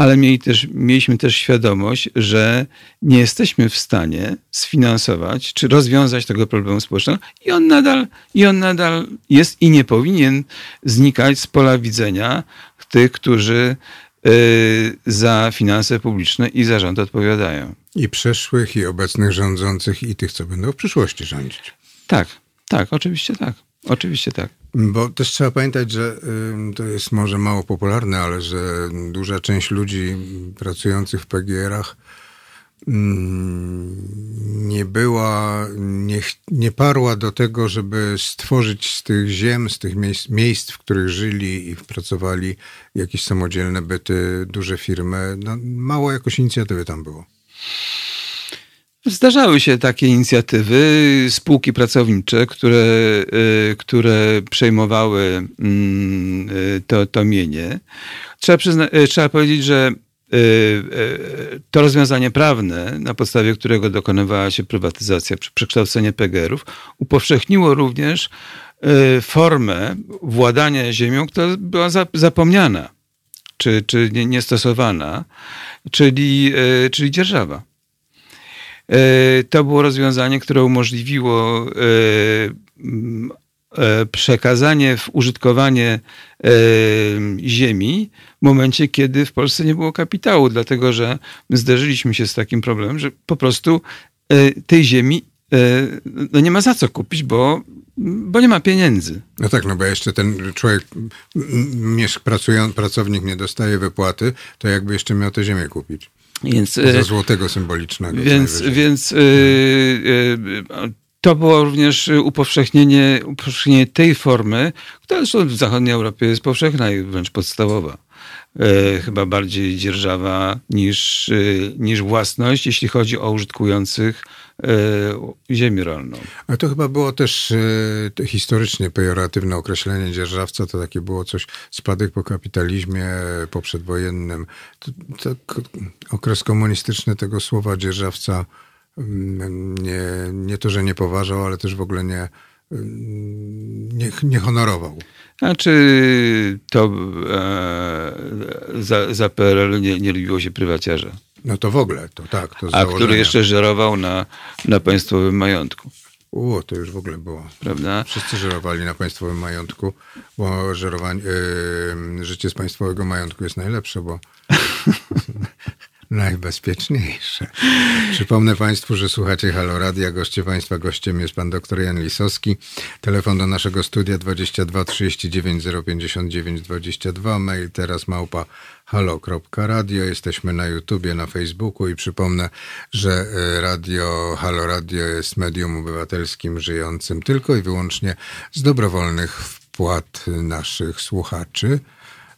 Speaker 2: ale mieli też, mieliśmy też świadomość, że nie jesteśmy w stanie sfinansować czy rozwiązać tego problemu społecznego i on nadal, i on nadal jest i nie powinien znikać z pola widzenia tych, którzy y, za finanse publiczne i zarząd odpowiadają.
Speaker 1: I przeszłych, i obecnych rządzących, i tych, co będą w przyszłości rządzić.
Speaker 2: Tak, tak, oczywiście tak. Oczywiście tak.
Speaker 1: Bo też trzeba pamiętać, że to jest może mało popularne, ale że duża część ludzi pracujących w PGR-ach nie była, nie, nie parła do tego, żeby stworzyć z tych ziem, z tych miejsc, miejsc, w których żyli i pracowali jakieś samodzielne byty, duże firmy. No, mało jakoś inicjatywy tam było.
Speaker 2: Zdarzały się takie inicjatywy, spółki pracownicze, które, y, które przejmowały mm, y, to, to mienie. Trzeba, przyzna- y, trzeba powiedzieć, że to rozwiązanie prawne, na podstawie którego dokonywała się prywatyzacja, przekształcenie PGR-ów, upowszechniło również formę władania ziemią, która była zapomniana czy, czy niestosowana, czyli, czyli dzierżawa. E, to było rozwiązanie, które umożliwiło e, e, przekazanie w użytkowanie ziemi w momencie, kiedy w Polsce nie było kapitału, dlatego że zderzyliśmy się z takim problemem, że po prostu tej ziemi no nie ma za co kupić, bo, bo nie ma pieniędzy.
Speaker 1: No tak, no bo jeszcze ten człowiek, pracujący, pracownik nie dostaje wypłaty, to jakby jeszcze miał tę ziemię kupić. Więc, Za e, złotego symbolicznego.
Speaker 2: Więc, więc yy, yy, to było również upowszechnienie, upowszechnienie tej formy, która zresztą w zachodniej Europie jest powszechna i wręcz podstawowa. Chyba bardziej dzierżawa niż, niż własność, jeśli chodzi o użytkujących E, ziemi rolną.
Speaker 1: Ale to chyba było też e, historycznie pejoratywne określenie dzierżawca, to takie było coś, spadek po kapitalizmie poprzedwojennym. To, to, okres komunistyczny tego słowa dzierżawca mm, nie, nie to, że nie poważał, ale też w ogóle nie, nie, nie honorował.
Speaker 2: Znaczy to e, za, za PRL nie, nie lubiło się prywaciarza.
Speaker 1: No to w ogóle, to tak. To
Speaker 2: A który jeszcze żerował na, na państwowym majątku.
Speaker 1: U, to już w ogóle było.
Speaker 2: Prawda?
Speaker 1: Wszyscy żerowali na państwowym majątku, bo żerowanie, yy, życie z państwowego majątku jest najlepsze, bo najbezpieczniejsze. Przypomnę Państwu, że słuchacie Halo Radia. Goście Państwa gościem jest Pan dr Jan Lisowski. Telefon do naszego studia 22 39 059 22. Mail teraz małpa halo.radio. Jesteśmy na YouTubie, na Facebooku i przypomnę, że e, radio Halo Radio jest medium obywatelskim żyjącym tylko i wyłącznie z dobrowolnych wpłat naszych słuchaczy.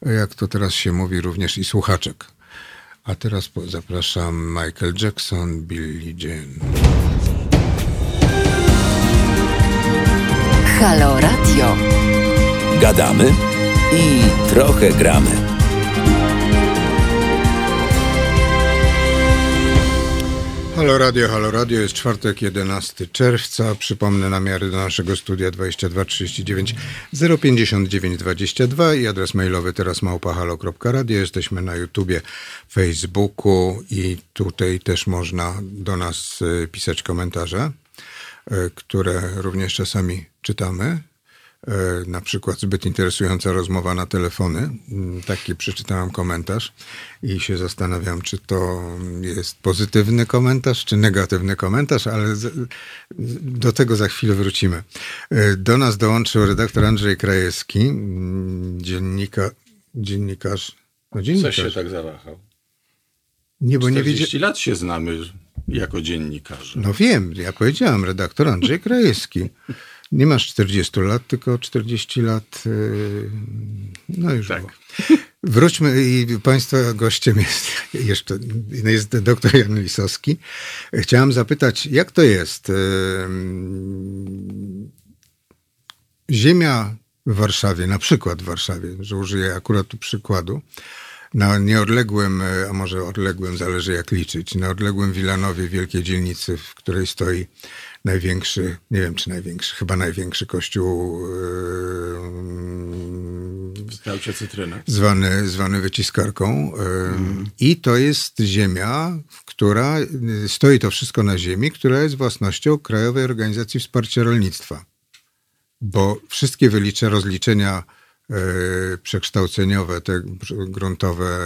Speaker 1: Jak to teraz się mówi, również i słuchaczek. A teraz zapraszam Michael Jackson, Billie Jean.
Speaker 3: Halo Radio. Gadamy i trochę gramy.
Speaker 1: Halo Radio, Halo Radio, jest czwartek 11 czerwca. Przypomnę namiary do naszego studia 22 39 059 22 i adres mailowy teraz małpahalo.radio. Jesteśmy na YouTubie, Facebooku i tutaj też można do nas e, pisać komentarze, e, które również czasami czytamy. E, na przykład zbyt interesująca rozmowa na telefony. Mm, taki przeczytałem komentarz i się zastanawiam, czy to jest pozytywny komentarz, czy negatywny komentarz, ale do tego za chwilę wrócimy. E, do nas dołączył redaktor Andrzej Krajewski, mm, dziennika, dziennikarz.
Speaker 4: No dziennikarz. Coś się tak zawahał. Nie, bo nie wiedziałem. lat się znamy jako dziennikarze.
Speaker 1: No wiem, ja powiedziałem, redaktor Andrzej Krajewski. Nie masz 40 lat, tylko 40 lat. Y, no już. Tak. Wróćmy i Państwa gościem jest jeszcze jest doktor Jan Lisowski. Chciałem zapytać, jak to jest? Y, ziemia w Warszawie, na przykład w Warszawie, że użyję akurat tu przykładu, na nieodległym, a może odległym, zależy jak liczyć, na odległym Wilanowie, wielkiej dzielnicy, w której stoi największy, nie wiem czy największy, chyba największy kościół
Speaker 4: yy, w kształcie cytryny.
Speaker 1: Zwany, zwany wyciskarką. Mm. I to jest ziemia, która, stoi to wszystko na ziemi, która jest własnością Krajowej Organizacji Wsparcia Rolnictwa. Bo wszystkie wylicze, rozliczenia yy, przekształceniowe, te gruntowe,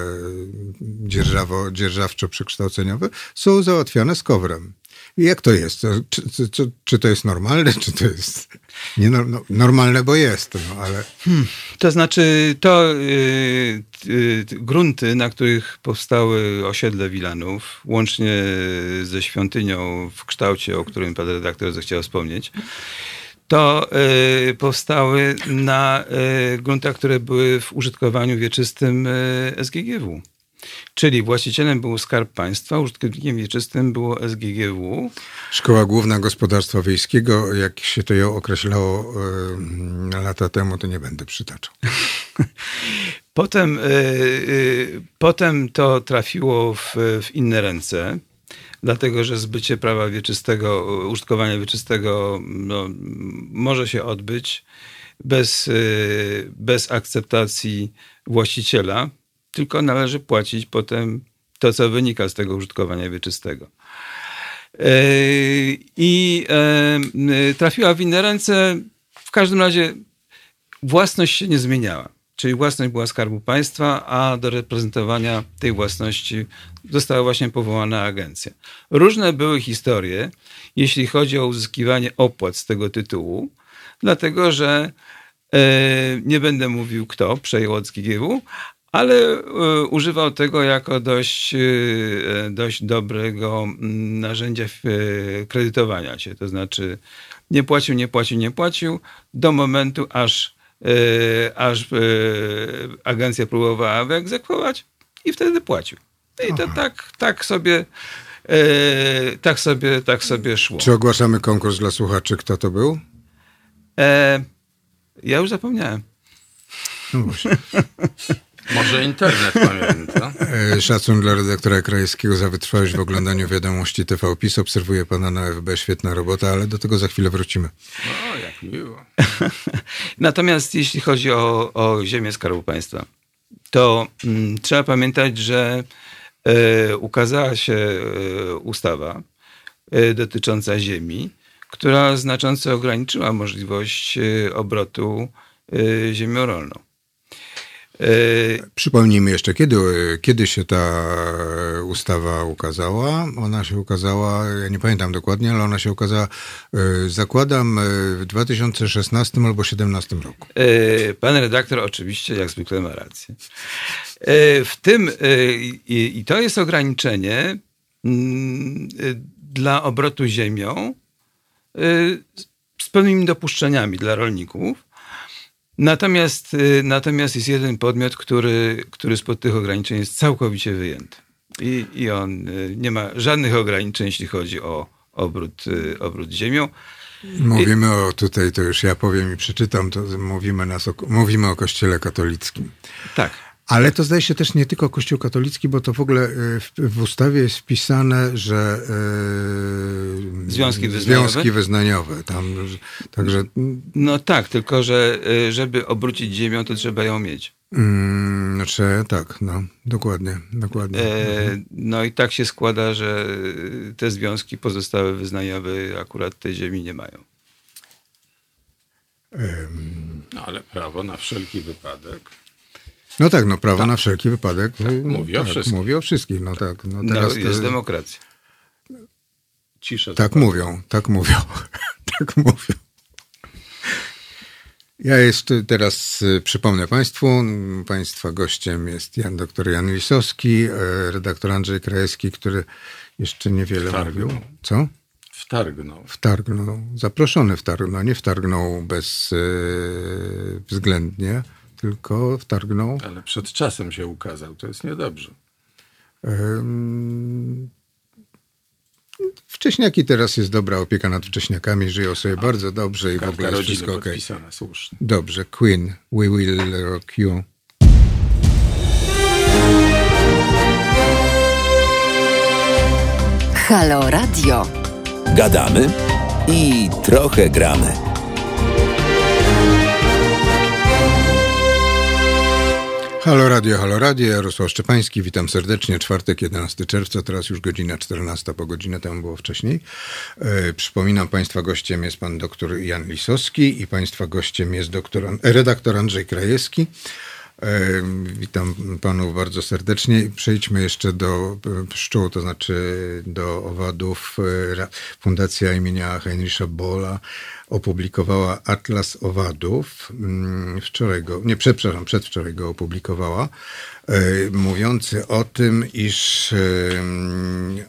Speaker 1: dzierżawo, dzierżawczo-przekształceniowe są załatwiane z kowrem. Jak to jest? Czy, czy, czy, to jest normalne, czy to jest nie no, normalne, bo jest, no, ale... Hmm.
Speaker 2: To znaczy, to y, y, grunty, na których powstały osiedle Wilanów, łącznie ze świątynią w kształcie, o którym pan redaktor zechciał wspomnieć, to y, powstały na y, gruntach, które były w użytkowaniu wieczystym y, SGGW. Czyli właścicielem był Skarb Państwa, użytkownikiem wieczystym było SGGW.
Speaker 1: Szkoła Główna Gospodarstwa Wiejskiego, jak się to ją określało e, lata temu, to nie będę przytaczał.
Speaker 2: potem, e, e, potem to trafiło w, w inne ręce dlatego że zbycie prawa wieczystego, użytkowania wieczystego no, może się odbyć bez, bez akceptacji właściciela, tylko należy płacić potem to, co wynika z tego użytkowania wieczystego. E, I e, trafiła w inne ręce. W każdym razie własność się nie zmieniała. Czyli własność była Skarbu Państwa, a do reprezentowania tej własności została właśnie powołana agencja. Różne były historie, jeśli chodzi o uzyskiwanie opłat z tego tytułu, dlatego że e, nie będę mówił kto przejął od SGGW, ale e, używał tego jako dość, e, dość dobrego mm, narzędzia e, kredytowania się. To znaczy nie płacił, nie płacił, nie płacił do momentu, aż, aż agencja próbowała wyegzekwować i wtedy płacił. I to tak, tak sobie tak sobie, tak sobie szło.
Speaker 1: Czy ogłaszamy konkurs dla słuchaczy? Kto to był?
Speaker 2: E, ja już zapomniałem. No właśnie.
Speaker 4: Może internet pamięta.
Speaker 1: E, szacun dla redaktora Krajewskiego za wytrwałość w oglądaniu wiadomości TV PiS. Obserwuję pana na FB, świetna robota, ale do tego za chwilę wrócimy.
Speaker 4: O, jak miło.
Speaker 2: Natomiast jeśli chodzi o, o ziemię Skarbu Państwa, to mm, trzeba pamiętać, że e, ukazała się e, ustawa e, dotycząca ziemi, która znacząco ograniczyła możliwość obrotu ziemią rolną.
Speaker 1: E, przypomnijmy jeszcze, kiedy, kiedy się ta ustawa ukazała? Ona się ukazała, ja nie pamiętam dokładnie, ale ona się ukazała, e, zakładam, e, w 2016 albo 2017 roku.
Speaker 2: Pan redaktor oczywiście, jak zwykle, ma rację. W tym, i to jest ograniczenie mm, dla obrotu ziemią z pewnymi dopuszczeniami dla rolników, Natomiast, y, natomiast jest jeden podmiot, który, który spod tych ograniczeń jest całkowicie wyjęty. I, I on y, nie ma żadnych ograniczeń, jeśli chodzi o obrót, y, obrót ziemią.
Speaker 1: Mówimy o, tutaj to już ja powiem i przeczytam, to mówimy, nas o, mówimy o kościele katolickim.
Speaker 2: Tak.
Speaker 1: Ale to zdaje się też nie tylko Kościół katolicki, bo to w ogóle w, w ustawie jest wpisane, że
Speaker 2: yy, związki wyznaniowe.
Speaker 1: Związki wyznaniowe tam, także...
Speaker 2: No tak, tylko że e, żeby obrócić ziemią, to trzeba ją mieć.
Speaker 1: Mm, znaczy, tak, no, dokładnie, dokładnie. E,
Speaker 2: no i tak się składa, że te związki pozostałe wyznaniowe akurat tej ziemi nie mają.
Speaker 4: No ale prawo na wszelki wypadek
Speaker 1: no tak, no prawo tak. na wszelki wypadek.
Speaker 4: Tak, mówi tak, o wszystkim.
Speaker 1: Mówi o wszystkim, no tak. No,
Speaker 2: no teraz no, jest to... demokracja.
Speaker 1: Cisza. Tak mówią, tak mówią, tak mówią. Ja jeszcze teraz y, przypomnę Państwu, Państwa gościem jest Jan doktor Jan Lisowski, e, redaktor Andrzej Krajewski, który jeszcze niewiele
Speaker 4: wtargnął.
Speaker 1: mówił. Co?
Speaker 4: Wtargnął.
Speaker 1: Wtargnął. Zaproszony wtargnął, nie wtargnął bezwzględnie. E, tylko wtargnął.
Speaker 4: Ale przed czasem się ukazał, to jest niedobrze.
Speaker 1: Wcześniaki teraz jest dobra opieka nad wcześniakami, żyją sobie bardzo dobrze i w ogóle jest wszystko ok. Dobrze, Queen, We Will Rock You.
Speaker 3: Halo Radio. Gadamy i trochę gramy.
Speaker 1: Halo Radio, Halo Radio, Jarosław Szczepański, witam serdecznie. Czwartek, 11 czerwca, teraz już godzina 14, po godzinę temu było wcześniej. E, przypominam, Państwa gościem jest pan doktor Jan Lisowski i Państwa gościem jest doktor, redaktor Andrzej Krajewski. Witam panów bardzo serdecznie. Przejdźmy jeszcze do pszczół, to znaczy do owadów. Fundacja imienia Heinricha Bolla opublikowała Atlas Owadów. Mm, wczoraj go, nie, przepraszam, przedwczoraj go opublikowała, e, mówiący o tym, iż e,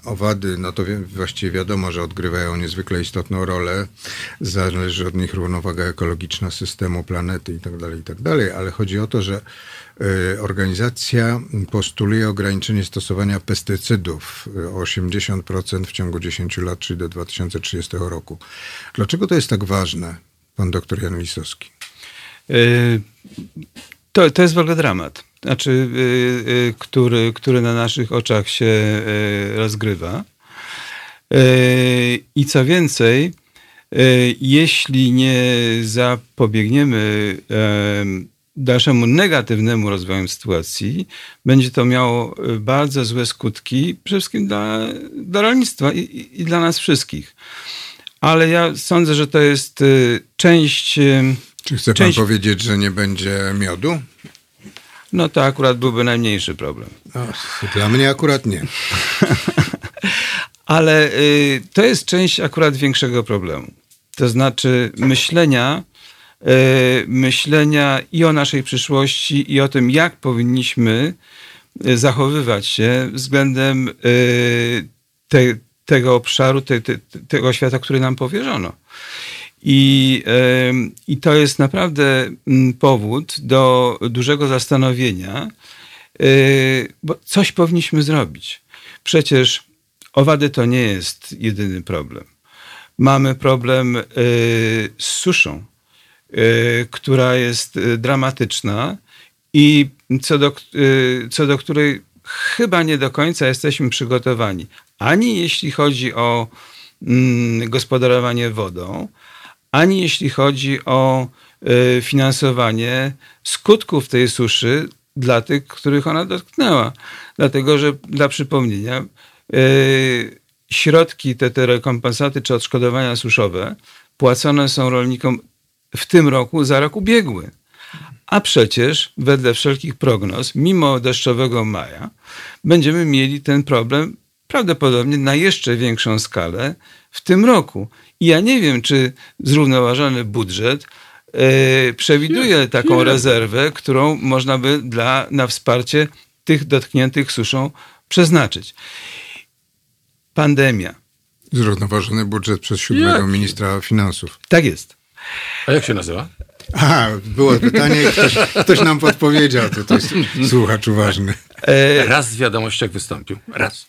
Speaker 1: owady, no to właściwie wiadomo, że odgrywają niezwykle istotną rolę. Zależy od nich równowaga ekologiczna systemu, planety itd., tak itd., tak ale chodzi o to, że organizacja postuluje ograniczenie stosowania pestycydów o 80% w ciągu 10 lat, czyli do 2030 roku. Dlaczego to jest tak ważne, pan doktor Jan Lisowski?
Speaker 2: Y, to, to jest w ogóle dramat, znaczy, który, który na naszych oczach się rozgrywa. I co więcej, jeśli nie zapobiegniemy dalszemu negatiwnemu rozwojowi sytuacji, będzie to miało bardzo złe skutki, przede wszystkim dla, dla rolnictwa i, i dla nas wszystkich ale ja sądzę, że to jest y, część. Y,
Speaker 1: Czy chce część... pan powiedzieć, że nie będzie miodu?
Speaker 2: No to akurat byłby najmniejszy problem.
Speaker 1: O, dla mnie akurat nie.
Speaker 2: ale y, to jest część akurat większego problemu. To znaczy myślenia, y, myślenia i o naszej przyszłości, i o tym, jak powinniśmy y, zachowywać się względem y, te, tego obszaru, te, te, tego świata, który nam powierzono. I, I to jest naprawdę powód do dużego zastanowienia, e, bo coś powinniśmy zrobić. Przecież owady to nie jest jedyny problem. Mamy problem e, z suszą, e, która jest dramatyczna i co do, co do której chyba nie do końca jesteśmy przygotowani ani jeśli chodzi o mm, gospodarowanie wodą, ani jeśli chodzi o y, finansowanie skutków tej suszy dla tych, których ona dotknęła. Dlatego, że dla przypomnienia, y, środki, te, te rekompensaty czy odszkodowania suszowe płacone są rolnikom w tym roku za rok ubiegły. A przecież wedle wszelkich prognoz, mimo deszczowego maja, będziemy mieli ten problem prawdopodobnie na jeszcze większą skalę w tym roku. I ja nie wiem, czy zrównoważony budżet yy, przewiduje taką rezerwę, którą można by dla, na wsparcie tych dotkniętych suszą przeznaczyć. Pandemia.
Speaker 1: Zrównoważony budżet przez siódmego ministra finansów.
Speaker 2: Tak jest.
Speaker 4: A jak się nazywa?
Speaker 1: A, było pytanie, ktoś, ktoś nam podpowiedział, to, to jest słuchacz uważny.
Speaker 4: E, Raz w wiadomościach wystąpił. Raz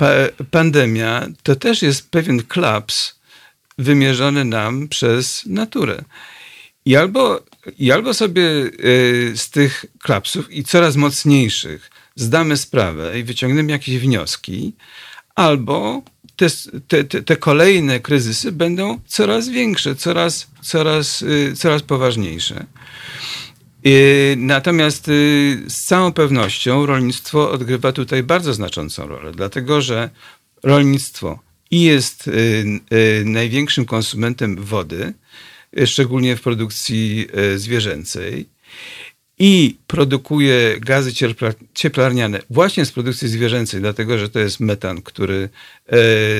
Speaker 2: pa pandemia to też jest pewien klaps wymierzony nam przez naturę. I albo, i albo sobie y, z tych klapsów i coraz mocniejszych zdamy sprawę i wyciągniemy jakieś wnioski, albo te, te, te, kolejne kryzysy będą coraz większe, coraz, coraz, y, coraz poważniejsze. Y, natomiast y, z całą pewnością rolnictwo odgrywa tutaj bardzo znaczącą rolę, dlatego że rolnictwo i jest największym konsumentem wody, szczególnie w produkcji zwierzęcej, i produkuje gazy cieplarniane właśnie z produkcji zwierzęcej, dlatego że to jest metan, który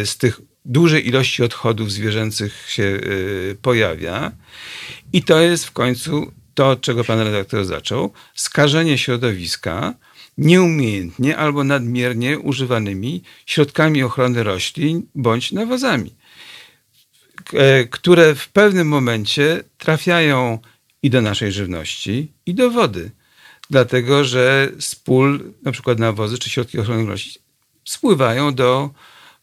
Speaker 2: z tych dużej ilości odchodów zwierzęcych się pojawia. I to jest w końcu to, od czego pan redaktor zaczął, skażenie środowiska nieumiejętnie albo nadmiernie używanymi środkami ochrony roślin bądź nawozami, e, które w pewnym momencie trafiają i do naszej żywności, i do wody. Dlatego, że z pól, na przykład nawozy czy środki ochrony roślin, spływają do,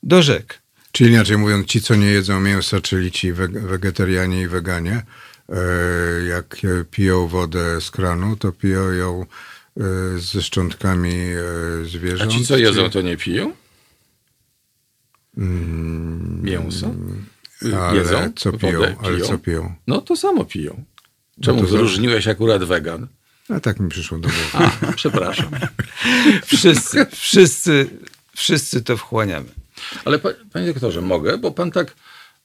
Speaker 2: do rzek.
Speaker 1: Czyli inaczej mówiąc, ci, co nie jedzą mięsa, czyli ci wegetarianie i weganie, E, jak piją wodę z kranu, to piją ją e, ze szczątkami e, zwierząt.
Speaker 4: A ci, co jedzą, to nie piją? Mm, Mięso?
Speaker 1: Ale jedzą? co piją? piją? Ale co piją?
Speaker 4: No to samo piją. Czemu no wyróżniłeś akurat wegan?
Speaker 1: A tak mi przyszło do głowy.
Speaker 4: A, przepraszam.
Speaker 2: wszyscy, wszyscy, wszyscy to wchłaniamy.
Speaker 4: Ale panie doktorze, mogę? Bo pan tak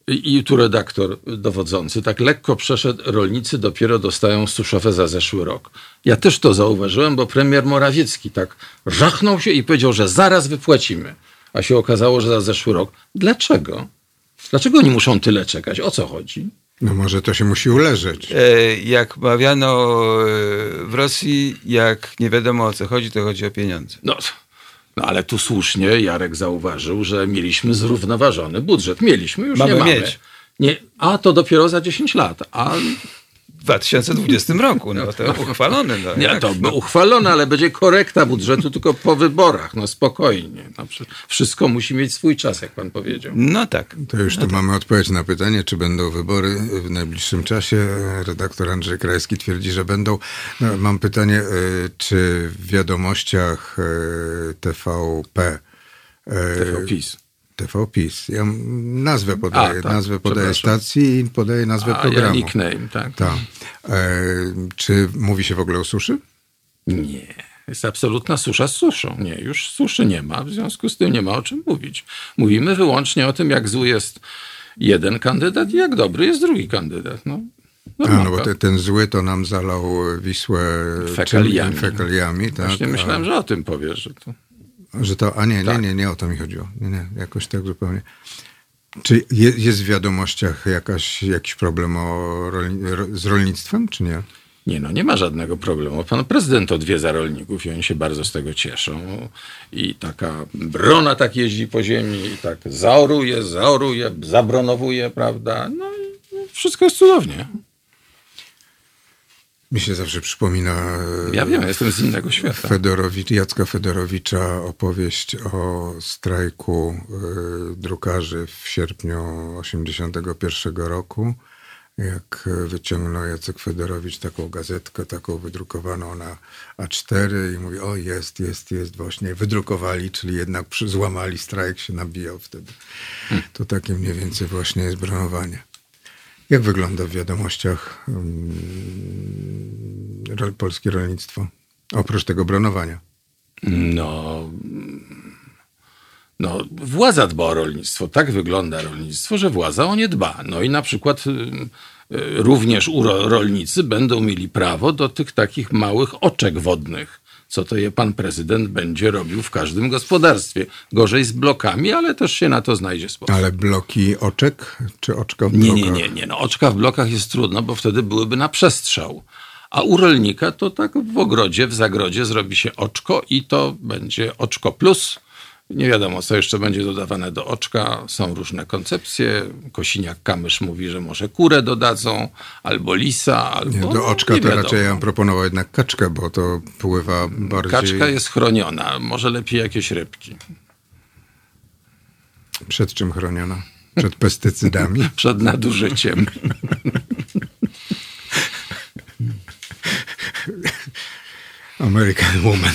Speaker 4: I, I tu redaktor dowodzący tak lekko przeszedł, rolnicy dopiero dostają suszowe za zeszły rok. Ja też to zauważyłem, bo premier Morawiecki tak żachnął się i powiedział, że zaraz wypłacimy. A się okazało, że za zeszły rok. Dlaczego? Dlaczego oni muszą tyle czekać? O co chodzi?
Speaker 1: No może to się musi uleżeć.
Speaker 2: E, jak mawiano e, w Rosji, jak nie wiadomo o co chodzi, to chodzi o pieniądze.
Speaker 4: No, no ale tu słusznie Jarek zauważył, że mieliśmy zrównoważony budżet. Mieliśmy, już
Speaker 2: mamy
Speaker 4: nie mamy.
Speaker 2: mieć.
Speaker 4: Nie, a to dopiero za 10 lat. A
Speaker 2: 2020 roku, no to uchwalone. No,
Speaker 4: nie, to no. uchwalone, ale będzie korekta budżetu tylko po wyborach, no spokojnie. No, wszystko musi mieć swój czas, jak pan powiedział.
Speaker 2: No tak.
Speaker 1: To już
Speaker 2: no
Speaker 1: tu
Speaker 2: tak.
Speaker 1: mamy odpowiedź na pytanie, czy będą wybory w najbliższym czasie. Redaktor Andrzej Krajski twierdzi, że będą. No, mam pytanie, e, czy w wiadomościach e, TVP
Speaker 4: TV PiS
Speaker 1: TV PiS. Ja nazwę podaję, A, tak, nazwę podaję stacji i podaję nazwę
Speaker 4: A,
Speaker 1: programu.
Speaker 4: Ja nickname, tak.
Speaker 1: tak. E, czy mówi się w ogóle o suszy?
Speaker 4: Nie. Jest absolutna susza z suszą. Nie, już suszy nie ma, w związku z tym nie ma o czym mówić. Mówimy wyłącznie o tym, jak zły jest jeden kandydat i jak dobry jest drugi kandydat. No,
Speaker 1: A, no bo te, ten zły to nam zalał Wisłę
Speaker 4: fekaliami.
Speaker 1: fekaliami tak?
Speaker 4: Właśnie myślałem, że o tym powiesz. Że to...
Speaker 1: Że to, a nie, nie, tak. nie, nie o to mi chodziło. Nie, nie, jakoś tak zupełnie. Czy je, jest w wiadomościach jakaś, jakiś problem o rolni, z rolnictwem, czy nie?
Speaker 4: Nie, no nie ma żadnego problemu. Pan prezydent odwiedza rolników i oni się bardzo z tego cieszą. I taka brona tak jeździ po ziemi i tak zaoruje, zaoruje, zabronowuje, prawda? No i wszystko jest cudownie.
Speaker 1: Mi się zawsze przypomina.
Speaker 4: Ja wiem, jestem z innego świata.
Speaker 1: Fedorowicz, Jacka Fedorowicza opowieść o strajku y, drukarzy w sierpniu 1981 roku. Jak wyciągnął Jacek Fedorowicz taką gazetkę, taką wydrukowaną na A4 i mówi, o jest, jest, jest, właśnie wydrukowali, czyli jednak złamali strajk, się nabijał wtedy. Hmm. To takie mniej więcej właśnie jest bronowanie. Jak wygląda w wiadomościach um, polskie rolnictwo? Oprócz tego bronowania.
Speaker 4: No, no, władza dba o rolnictwo. Tak wygląda rolnictwo, że władza o nie dba. No i na przykład y, y, również rolnicy będą mieli prawo do tych takich małych oczek wodnych co to je pan prezydent będzie robił w każdym gospodarstwie. Gorzej z blokami, ale też się na to znajdzie sposób.
Speaker 1: Ale bloki oczek czy oczka w
Speaker 4: blokach? Nie, nie, nie, nie. No, oczka w blokach jest trudno, bo wtedy byłyby na przestrzał. A u rolnika to tak w ogrodzie, w zagrodzie zrobi się oczko i to będzie oczko plus nie wiadomo, co jeszcze będzie dodawane do oczka. Są różne koncepcje. Kosiniak-Kamysz mówi, że może kurę dodadzą, albo lisa, albo...
Speaker 1: Nie, do oczka to raczej ja bym proponował jednak kaczkę, bo to pływa bardziej...
Speaker 4: Kaczka jest chroniona. Może lepiej jakieś rybki.
Speaker 1: Przed czym chroniona? Przed pestycydami?
Speaker 4: Przed nadużyciem.
Speaker 1: American Woman.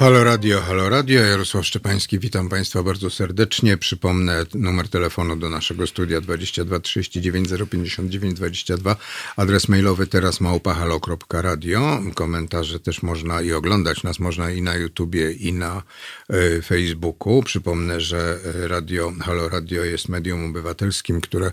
Speaker 1: Halo Radio, Halo Radio, Jarosław Szczepański, witam Państwa bardzo serdecznie. Przypomnę numer telefonu do naszego studia 22 39 059 22, adres mailowy teraz małpahalo.radio. Komentarze też można i oglądać nas można i na YouTubie i na y, Facebooku. Przypomnę, że radio, Halo Radio jest medium obywatelskim, które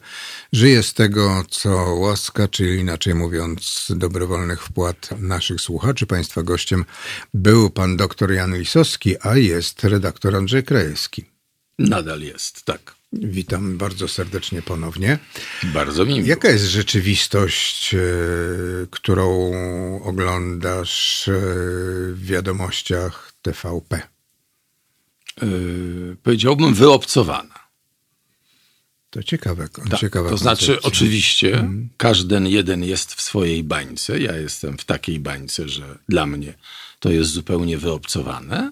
Speaker 1: żyje z tego, co łaska, czyli inaczej mówiąc dobrowolnych wpłat naszych słuchaczy. Państwa gościem był pan doktor Jan Lisowski, a jest redaktor Andrzej Krajewski.
Speaker 4: Nadal jest, tak.
Speaker 1: Witam bardzo serdecznie ponownie.
Speaker 4: Bardzo mi miło.
Speaker 1: Jaka jest rzeczywistość, e, którą oglądasz e, w wiadomościach TVP?
Speaker 4: Yy, powiedziałbym wyobcowana.
Speaker 1: To ciekawe.
Speaker 4: Tak,
Speaker 1: ciekawa
Speaker 4: to znaczy, oczywiście, hmm. każdy jeden jest w swojej bańce. Ja jestem w takiej bańce, że dla mnie to jest zupełnie wyobcowane,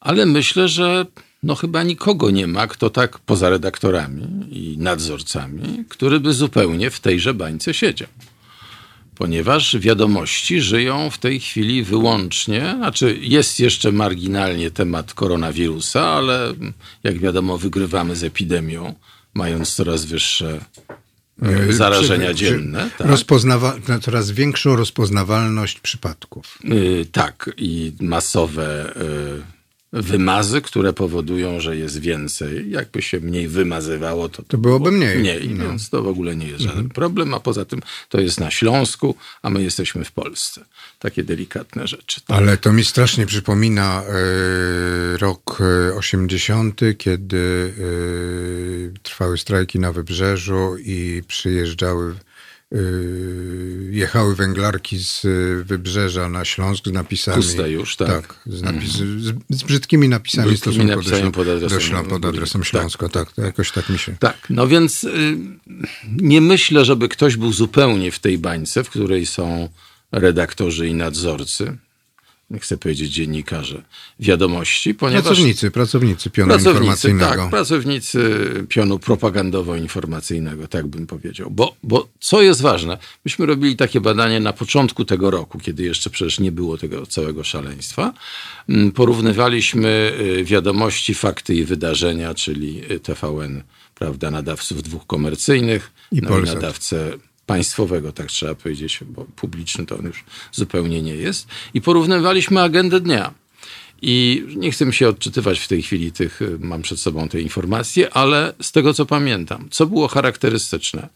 Speaker 4: ale myślę, że no chyba nikogo nie ma, kto tak poza redaktorami i nadzorcami, który by zupełnie w tejże bańce siedział. Ponieważ wiadomości żyją w tej chwili wyłącznie, znaczy jest jeszcze marginalnie temat koronawirusa, ale jak wiadomo, wygrywamy z epidemią mając coraz wyższe zarażenia
Speaker 1: Czy-
Speaker 4: dzienne. Tak.
Speaker 1: Rozpoznawa- na coraz większą rozpoznawalność przypadków.
Speaker 4: Y, Tak, i masowe y, wymazy, które powodują, że jest więcej. Jakby się mniej wymazywało, to,
Speaker 1: To byłoby mniej.
Speaker 4: Mniej,
Speaker 1: No.
Speaker 4: więc to w ogóle nie jest żaden problem, a poza tym to jest na Śląsku, a my jesteśmy w Polsce. Takie delikatne rzeczy.
Speaker 1: Ale to mi strasznie przypomina e, rok e, 80, kiedy e, trwały strajki na wybrzeżu i przyjeżdżały, e, jechały węglarki z e, wybrzeża na Śląsk z napisami.
Speaker 4: Puste już, tak.
Speaker 1: z, napis, z, z brzydkimi napisami
Speaker 4: Brzydkimi
Speaker 1: do,
Speaker 4: pod adresem-
Speaker 1: do Ślą, pod adresem
Speaker 4: tak.
Speaker 1: Śląska. Tak, to jakoś tak mi się...
Speaker 4: Tak, no więc y, nie myślę, żeby ktoś był zupełnie w tej bańce, w której są redaktorzy i nadzorcy, nie chcę powiedzieć dziennikarze, wiadomości, ponieważ...
Speaker 1: Pracownicy, pracownicy pionu
Speaker 4: Pracownicy,
Speaker 1: informacyjnego.
Speaker 4: tak, pracownicy pionu propagandowo-informacyjnego, tak bym powiedział. Bo, bo co jest ważne, myśmy robili takie badanie na początku tego roku, kiedy jeszcze przecież nie było tego całego szaleństwa. Mm, Porównywaliśmy y, wiadomości, fakty i wydarzenia, czyli y, TVN, prawda, nadawców dwóch komercyjnych,
Speaker 1: I
Speaker 4: no
Speaker 1: Polsat.
Speaker 4: nadawcę państwowego, tak trzeba powiedzieć, bo publiczny to on już zupełnie nie jest. I porównywaliśmy agendę dnia. I nie chcę się odczytywać w tej chwili tych, y, mam przed sobą te informacje, ale z tego co pamiętam, co było charakterystyczne.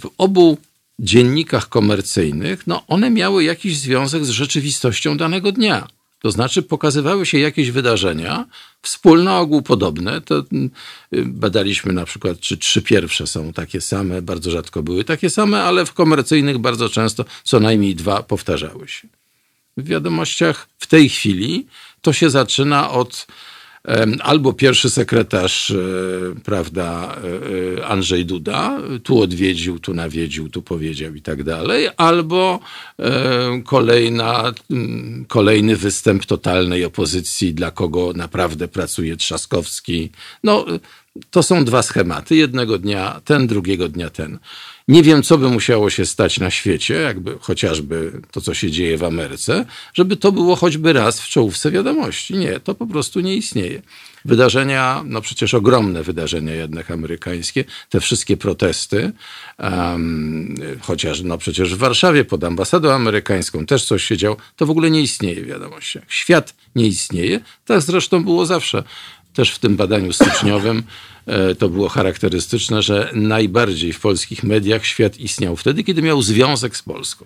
Speaker 4: W obu dziennikach komercyjnych, no one miały jakiś związek z rzeczywistością danego dnia. To znaczy pokazywały się jakieś wydarzenia, wspólne, ogół podobne. To y, badaliśmy na przykład, czy trzy pierwsze są takie same, bardzo rzadko były takie same, ale w komercyjnych bardzo często co najmniej dwa powtarzały się w wiadomościach w tej chwili to się zaczyna od albo pierwszy sekretarz, e, prawda, e, e, Andrzej Duda, tu odwiedził, tu nawiedził, tu powiedział i tak dalej, albo kolejna, kolejny występ totalnej opozycji, dla kogo naprawdę pracuje Trzaskowski. No, to są dwa schematy. Jednego dnia ten, drugiego dnia ten. Nie wiem, co by musiało się stać na świecie, jakby chociażby to, co się dzieje w Ameryce, żeby to było choćby raz w czołówce wiadomości. Nie, to po prostu nie istnieje. Wydarzenia, no przecież ogromne wydarzenia jednak amerykańskie, te wszystkie protesty, um, chociaż no przecież w Warszawie pod ambasadą amerykańską też coś się działo, to w ogóle nie istnieje w wiadomościach. Świat nie istnieje, tak zresztą było zawsze też w tym badaniu styczniowym to było charakterystyczne, że najbardziej w polskich mediach świat istniał wtedy, kiedy miał związek z Polską.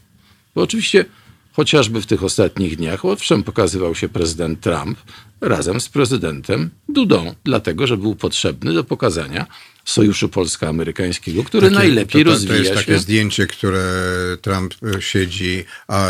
Speaker 4: Bo oczywiście chociażby w tych ostatnich dniach, owszem, pokazywał się prezydent Trump razem z prezydentem Dudą, dlatego że był potrzebny do pokazania sojuszu polsko-amerykańskiego, który
Speaker 1: Takie-
Speaker 4: najlepiej
Speaker 1: to, to,
Speaker 4: rozwija
Speaker 1: to jest
Speaker 4: się.
Speaker 1: takie zdjęcie, które Trump e, siedzi, a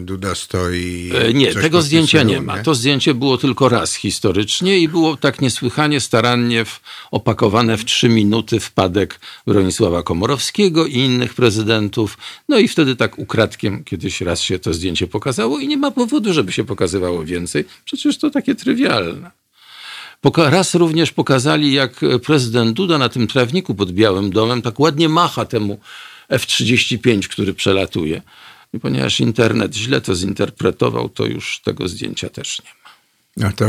Speaker 1: Duda stoi.
Speaker 4: E, Nie, tego zdjęcia nie ma. To zdjęcie było tylko raz historycznie i było tak niesłychanie starannie w, opakowane w trzy minuty wpadek Bronisława Komorowskiego i innych prezydentów. No i wtedy tak ukradkiem kiedyś raz się to zdjęcie pokazało i nie ma powodu, żeby się pokazywało więcej. Przecież to takie trywialne. Raz również pokazali, jak prezydent Duda na tym trawniku pod Białym Domem tak ładnie macha temu F-35, który przelatuje. I ponieważ internet źle to zinterpretował, to już tego zdjęcia też nie ma.
Speaker 1: A to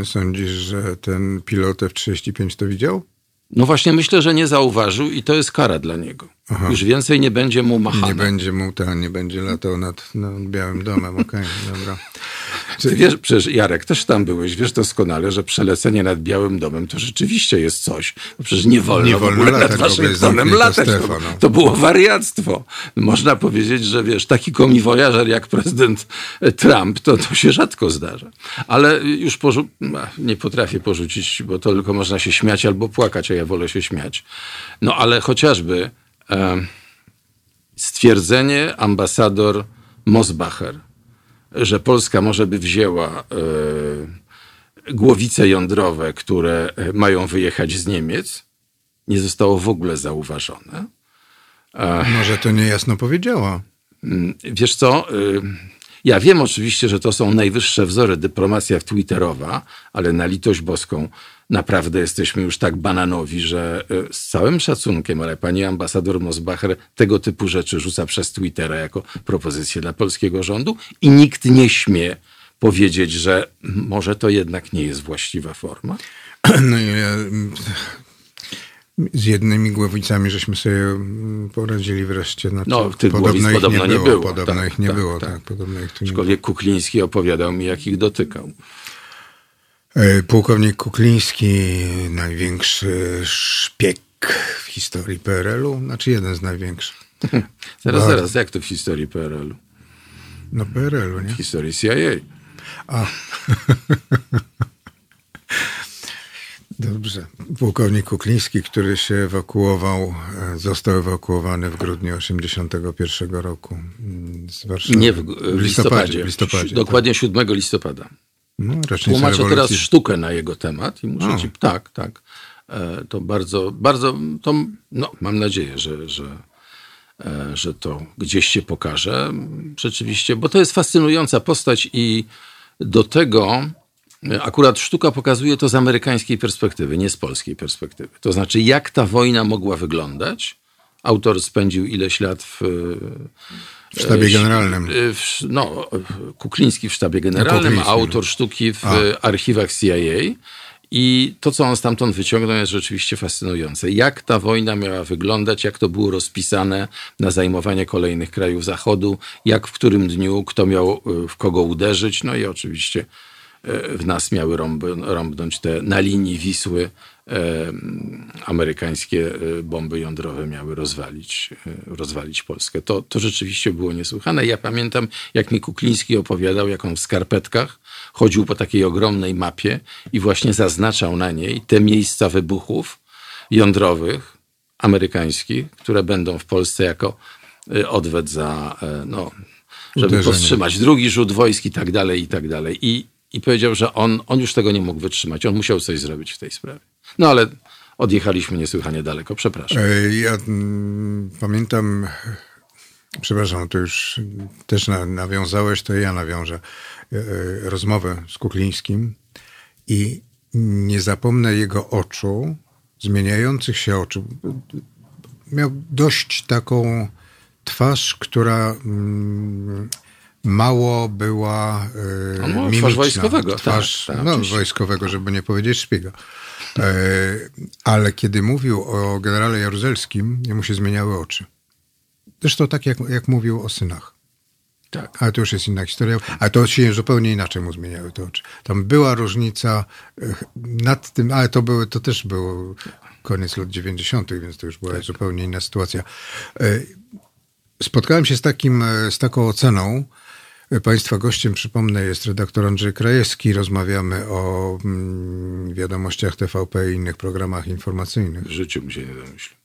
Speaker 1: y, sądzisz, że ten pilot F-35 to widział?
Speaker 4: No właśnie myślę, że nie zauważył i to jest kara dla niego. Już więcej nie będzie mu machane.
Speaker 1: Nie będzie mu ten, nie będzie latał nad, nad Białym Domem, okej, dobra.
Speaker 4: Ty wiesz, przecież Jarek, też tam byłeś, wiesz doskonale, że przelecenie nad Białym Domem to rzeczywiście jest coś. Bo przecież nie wolno,
Speaker 1: Nie wolno latać,
Speaker 4: nad Waszyngtonem latać. to,
Speaker 1: no.
Speaker 4: to było wariactwo. Można powiedzieć, że wiesz, taki komiwojażer jak prezydent Trump, to, to się rzadko zdarza. Ale już porzu- nie potrafię porzucić, bo to tylko można się śmiać albo płakać, a ja wolę się śmiać. No ale chociażby stwierdzenie ambasador Mosbacher, że Polska może by wzięła e, głowice jądrowe, które e, mają wyjechać z Niemiec, nie zostało w ogóle zauważone.
Speaker 1: Może to niejasno powiedziała.
Speaker 4: Mm, Wiesz co? y, Ja wiem oczywiście, że to są najwyższe wzory dyplomacja twitterowa, ale na litość boską naprawdę jesteśmy już tak bananowi, że y, z całym szacunkiem, ale pani ambasador Mosbacher tego typu rzeczy rzuca przez Twittera jako propozycję dla polskiego rządu i nikt nie śmie powiedzieć, że może to jednak nie jest właściwa forma.
Speaker 1: No, ja, Z jednymi głowicami żeśmy sobie mm, poradzili wreszcie. Znaczy,
Speaker 4: No, tych głowic
Speaker 1: ich
Speaker 4: podobno nie było.
Speaker 1: Podobno
Speaker 4: Tak,
Speaker 1: ich nie
Speaker 4: tak,
Speaker 1: było,
Speaker 4: tak.
Speaker 1: tak. Podobno ich nie było.
Speaker 4: Aczkolwiek Kukliński opowiadał mi, jak ich dotykał.
Speaker 1: E, Pułkownik Kukliński, największy szpieg w historii PRL-u, znaczy jeden z największych.
Speaker 4: Zaraz,
Speaker 1: Bardzo.
Speaker 4: zaraz, jak to w historii PRL-u?
Speaker 1: No PRL-u, nie?
Speaker 4: W historii CIA.
Speaker 1: A. Dobrze. Pułkownik Kukliński, który się ewakuował, e, został ewakuowany w grudniu 81 roku mm, z Warszawy.
Speaker 4: Nie w, w listopadzie.
Speaker 1: W listopadzie.
Speaker 4: Dokładnie 7 listopada.
Speaker 1: No,
Speaker 4: Tłumaczę teraz sztukę na jego temat i muszę
Speaker 1: O.
Speaker 4: ci... Tak, tak. E, To bardzo, bardzo... To, no, mam nadzieję, że, że, e, że to gdzieś się pokaże. Rzeczywiście, bo to jest fascynująca postać i do tego e, akurat sztuka pokazuje to z amerykańskiej perspektywy, nie z polskiej perspektywy. To znaczy, jak ta wojna mogła wyglądać. Autor spędził ileś lat w,
Speaker 1: W sztabie
Speaker 4: e,
Speaker 1: generalnym.
Speaker 4: e, W, no, Kukliński w sztabie generalnym, a autor sztuki w
Speaker 1: A.
Speaker 4: archiwach CIA. I to, co on stamtąd wyciągnął, jest rzeczywiście fascynujące. Jak ta wojna miała wyglądać, jak to było rozpisane na zajmowanie kolejnych krajów Zachodu, jak w którym dniu kto miał e, w kogo uderzyć. No i oczywiście w nas miały rąb, rąbnąć te na linii Wisły amerykańskie e, bomby jądrowe miały rozwalić, e, rozwalić Polskę. To, to rzeczywiście było niesłychane. Ja pamiętam, jak mi Kukliński opowiadał, jak on w skarpetkach chodził po takiej ogromnej mapie i właśnie zaznaczał na niej te miejsca wybuchów jądrowych amerykańskich, które będą w Polsce jako e, odwet za, no, żeby
Speaker 1: Uderzenie.
Speaker 4: powstrzymać drugi rzut wojsk i tak dalej, i tak dalej. I, i powiedział, że on, on już tego nie mógł wytrzymać. On musiał coś zrobić w tej sprawie. No ale odjechaliśmy niesłychanie daleko. Przepraszam.
Speaker 1: E, Ja mm, pamiętam, przepraszam, to już też na, nawiązałeś, to ja nawiążę e, e, rozmowę z Kuklińskim i nie zapomnę jego oczu, zmieniających się oczu. Miał dość taką twarz, która mm, mało była e,
Speaker 4: On ma twarz
Speaker 1: mimiczna.
Speaker 4: wojskowego, tak,
Speaker 1: Twarz,
Speaker 4: tak,
Speaker 1: no,
Speaker 4: oczywiście.
Speaker 1: wojskowego, żeby nie powiedzieć szpiega. E, ale kiedy mówił o generale Jaruzelskim, jemu się zmieniały oczy. Zresztą tak, jak, jak mówił o synach.
Speaker 4: Tak.
Speaker 1: Ale to już jest inna historia. Ale to się zupełnie inaczej mu zmieniały te oczy. Tam była różnica e, nad tym, ale to, były, to też było koniec lat 90., więc to już była zupełnie inna sytuacja. E, Spotkałem się z, takim, z taką oceną. Państwa gościem, przypomnę, jest redaktor Andrzej Krajewski. Rozmawiamy o mm, wiadomościach TVP i innych programach informacyjnych.
Speaker 4: W życiu mi się nie domyślił.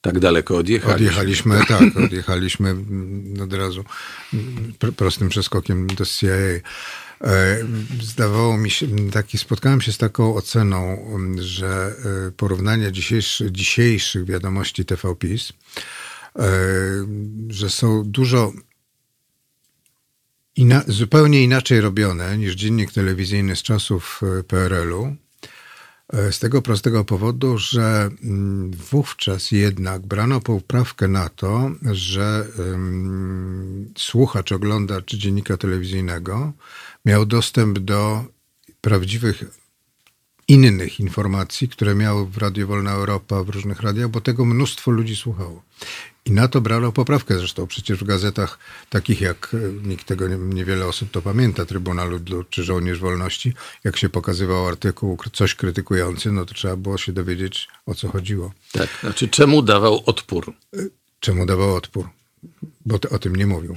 Speaker 4: Tak daleko odjechaliśmy.
Speaker 1: Odjechaliśmy, tak, odjechaliśmy od razu pr- prostym przeskokiem do CIA. E, Zdawało mi się, taki, spotkałem się z taką oceną, że e, porównanie dzisiejszy, dzisiejszych wiadomości TVPiS, e, że są dużo ina- zupełnie inaczej robione niż dziennik telewizyjny z czasów e, PRL-u. E, Z tego prostego powodu, że mm, wówczas jednak brano poprawkę na to, że ym, słuchacz, oglądacz dziennika telewizyjnego miał dostęp do prawdziwych innych informacji, które miały w Radio Wolna Europa, w różnych radiach, bo tego mnóstwo ludzi słuchało. I na to brano poprawkę. Zresztą przecież w gazetach takich jak, e, nikt tego nie, niewiele osób to pamięta, Trybunał Ludu czy Żołnierz Wolności, jak się pokazywał artykuł, coś krytykujący, no to trzeba było się dowiedzieć, o co chodziło.
Speaker 4: Tak. Znaczy, czemu dawał odpór?
Speaker 1: Czemu dawał odpór? Bo o tym nie mówił.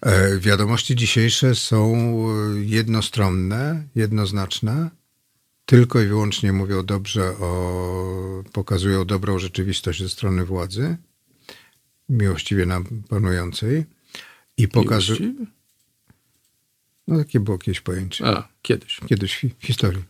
Speaker 1: E, wiadomości dzisiejsze są e, jednostronne, jednoznaczne, tylko i wyłącznie mówią dobrze o, pokazują dobrą rzeczywistość ze strony władzy, miłościwie nam panującej i
Speaker 4: Miłości?
Speaker 1: no takie było kiedyś pojęcie,
Speaker 4: A, kiedyś.
Speaker 1: kiedyś w, w historii.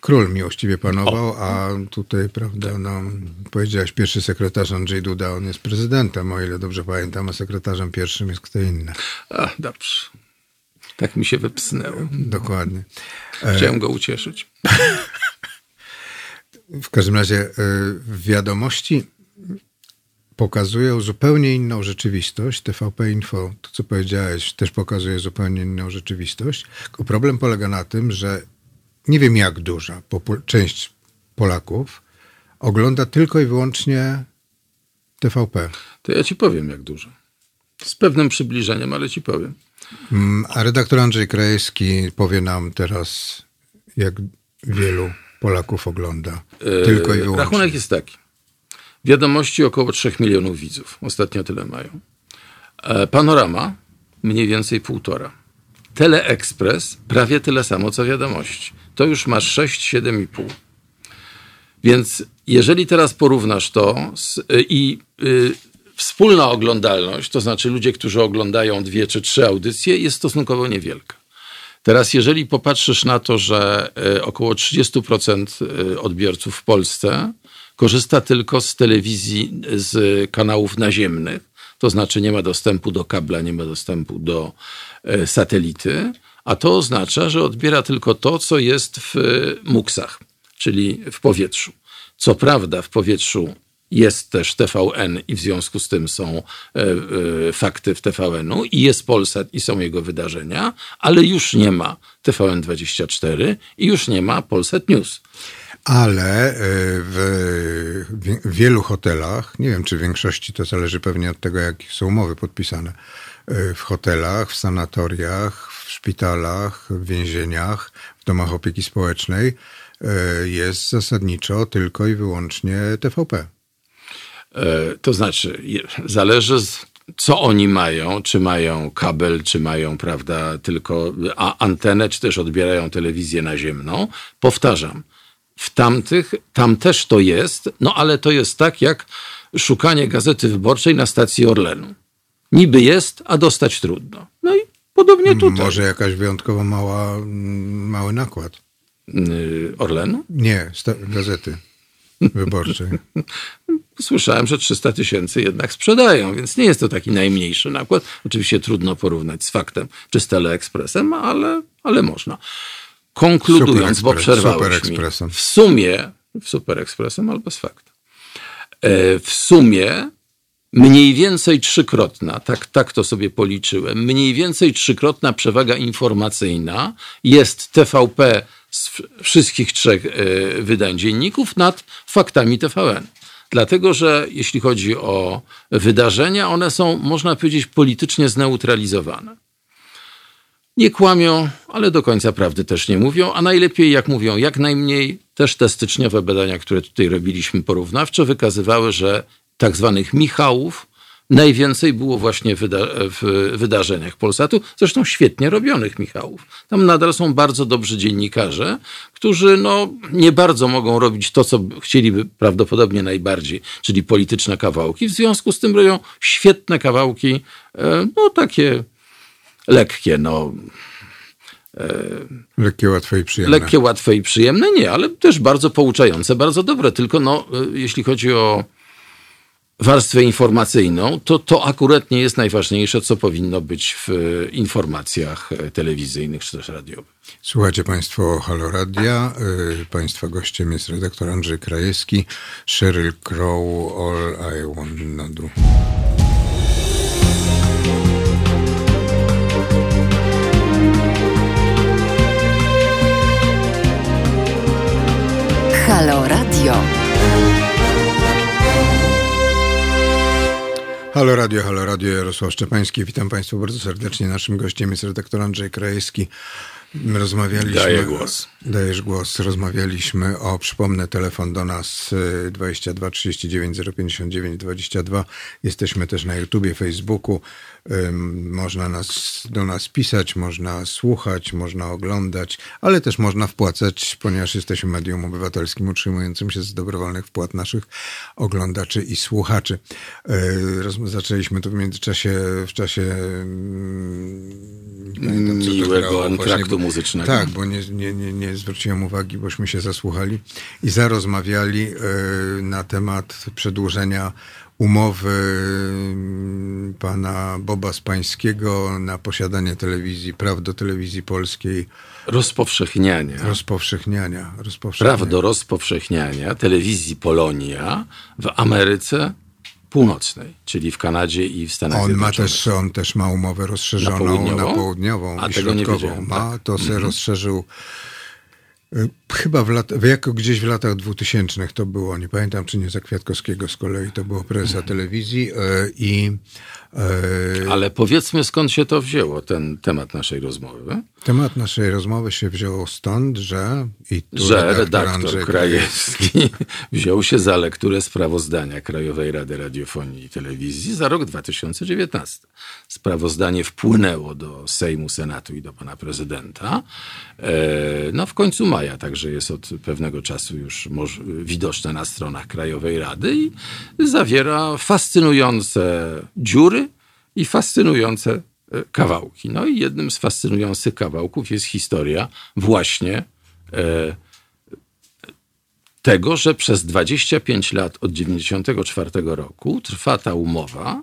Speaker 1: Król miłościwie panował, a tutaj, prawda, no, powiedziałeś, pierwszy sekretarz Andrzej Duda, on jest prezydentem, o ile dobrze pamiętam, a sekretarzem pierwszym jest kto inny.
Speaker 4: A, dobrze. Tak mi się wypsnęło.
Speaker 1: Dokładnie. E,
Speaker 4: Chciałem go ucieszyć.
Speaker 1: W każdym razie y, wiadomości pokazują zupełnie inną rzeczywistość. TVP Info, to co powiedziałeś, też pokazuje zupełnie inną rzeczywistość. Tylko problem polega na tym, że nie wiem jak duża część Polaków, ogląda tylko i wyłącznie TVP.
Speaker 4: To ja ci powiem, jak dużo. Z pewnym przybliżeniem, ale ci powiem.
Speaker 1: Mm, A redaktor Andrzej Krajewski powie nam teraz, jak wielu Polaków ogląda. Tylko i
Speaker 4: Yy,
Speaker 1: wyłącznie.
Speaker 4: Rachunek jest taki. Wiadomości około 3 milionów widzów. Ostatnio tyle mają. E, Panorama mniej więcej półtora. Teleekspres prawie tyle samo co wiadomości. To już masz 6, 7,5. Więc jeżeli teraz porównasz to z, y, i y, wspólna oglądalność, to znaczy ludzie, którzy oglądają dwie czy trzy audycje, jest stosunkowo niewielka. Teraz, jeżeli popatrzysz na to, że y, około 30% y, odbiorców w Polsce korzysta tylko z telewizji z kanałów naziemnych, to znaczy nie ma dostępu do kabla, nie ma dostępu do y, satelity, a to oznacza, że odbiera tylko to, co jest w y, muksach, czyli w powietrzu. Co prawda, w powietrzu jest też TVN i w związku z tym są e, e, fakty w TVN-u i jest Polsat i są jego wydarzenia, ale już nie ma TVN24 i już nie ma Polsat News.
Speaker 1: Ale y, w wie- w wielu hotelach, nie wiem czy w większości, to zależy pewnie od tego, jakie są umowy podpisane, y, w hotelach, w sanatoriach, w szpitalach, w więzieniach, w domach opieki społecznej y, jest zasadniczo tylko i wyłącznie TVP.
Speaker 4: E, To znaczy, zależy z, co oni mają, czy mają kabel, czy mają, prawda, tylko antenę, czy też odbierają telewizję naziemną. Powtarzam, w tamtych, tam też to jest, no ale to jest tak jak szukanie gazety wyborczej na stacji Orlenu. Niby jest, a dostać trudno. No i podobnie tutaj.
Speaker 1: Może jakaś wyjątkowo mała, mały nakład.
Speaker 4: Y, Orlenu?
Speaker 1: Nie, gazety wyborczej.
Speaker 4: Słyszałem, że 300 tysięcy jednak sprzedają, więc nie jest to taki najmniejszy nakład. Oczywiście trudno porównać z faktem czy z Teleekspresem, ale, ale można. Konkludując,
Speaker 1: Super
Speaker 4: bo przerwałeś mi, w sumie, w Super Ekspresem albo z faktem, e, w sumie mniej więcej trzykrotna, tak, tak to sobie policzyłem, mniej więcej trzykrotna przewaga informacyjna jest TVP z wszystkich trzech e, wydań dzienników nad faktami TVN. Dlatego, że jeśli chodzi o wydarzenia, one są, można powiedzieć, politycznie zneutralizowane. Nie kłamią, ale do końca prawdy też nie mówią, a najlepiej jak mówią jak najmniej. Też te styczniowe badania, które tutaj robiliśmy porównawczo, wykazywały, że tak zwanych Michałów najwięcej było właśnie wyda- w wydarzeniach Polsatu, zresztą świetnie robionych Michałów. Tam nadal są bardzo dobrzy dziennikarze, którzy no, nie bardzo mogą robić to, co chcieliby prawdopodobnie najbardziej, czyli polityczne kawałki. W związku z tym robią świetne kawałki, e, no takie lekkie, no
Speaker 1: Lekkie, łatwe i przyjemne.
Speaker 4: lekkie, łatwe i przyjemne, nie, ale też bardzo pouczające, bardzo dobre. Tylko no, y, jeśli chodzi o warstwę informacyjną, to to akurat nie jest najważniejsze, co powinno być w y, informacjach telewizyjnych czy też radiowych.
Speaker 1: Słuchajcie Państwo Halo Radia. Państwa gościem jest redaktor Andrzej Krajewski, Sheryl Crow, All I Wanna Do.
Speaker 5: Halo Radio.
Speaker 1: Halo Radio, Halo Radio, Jarosław Szczepański. Witam Państwa bardzo serdecznie. Naszym gościem jest redaktor Andrzej Krajewski. Rozmawialiśmy...
Speaker 4: Daję głos.
Speaker 1: Dajesz głos. Rozmawialiśmy o, przypomnę, telefon do nas y, 22 39 059 22. Jesteśmy też na YouTubie, Facebooku. Można nas, do nas pisać, można słuchać, można oglądać, ale też można wpłacać, ponieważ jesteśmy medium obywatelskim utrzymującym się z dobrowolnych wpłat naszych oglądaczy i słuchaczy. Roz- Zaczęliśmy tu w międzyczasie, w czasie mm, pamiętam, to
Speaker 4: Miłego antraktu muzycznego.
Speaker 1: Tak, bo nie, nie, nie, nie zwróciłem uwagi, bośmy się zasłuchali i zarozmawiali yy, na temat przedłużenia umowy yy, pana Boba Spańskiego na posiadanie telewizji, praw do telewizji polskiej,
Speaker 4: Rozpowszechniania.
Speaker 1: rozpowszechniania. rozpowszechniania.
Speaker 4: Praw do rozpowszechniania telewizji Polonia w Ameryce Północnej, czyli w Kanadzie i w Stanach
Speaker 1: On ma,
Speaker 4: Zjednoczonych.
Speaker 1: też, on też ma umowę rozszerzoną
Speaker 4: Na
Speaker 1: na
Speaker 4: południową?
Speaker 1: południową,
Speaker 4: A
Speaker 1: i środkową. ma,
Speaker 4: tak.
Speaker 1: to se rozszerzył Y, Chyba w lat, jako gdzieś w latach 2000 to było, nie pamiętam czy nie za Kwiatkowskiego z kolei, to było prezesa telewizji y, i
Speaker 4: Ale powiedzmy, skąd się to wzięło, ten temat naszej rozmowy.
Speaker 1: temat naszej rozmowy się wziął stąd, że i tu
Speaker 4: że redaktor
Speaker 1: Andrzej
Speaker 4: Krajewski wziął się za lekturę sprawozdania Krajowej Rady Radiofonii i Telewizji za rok 2019. Sprawozdanie wpłynęło do Sejmu, Senatu i do pana prezydenta. E, No w końcu maja, także jest od pewnego czasu już widoczne na stronach Krajowej Rady i zawiera fascynujące dziury i fascynujące e, kawałki. No i jednym z fascynujących kawałków jest historia właśnie e, tego, że przez 25 lat od 94 roku trwa ta umowa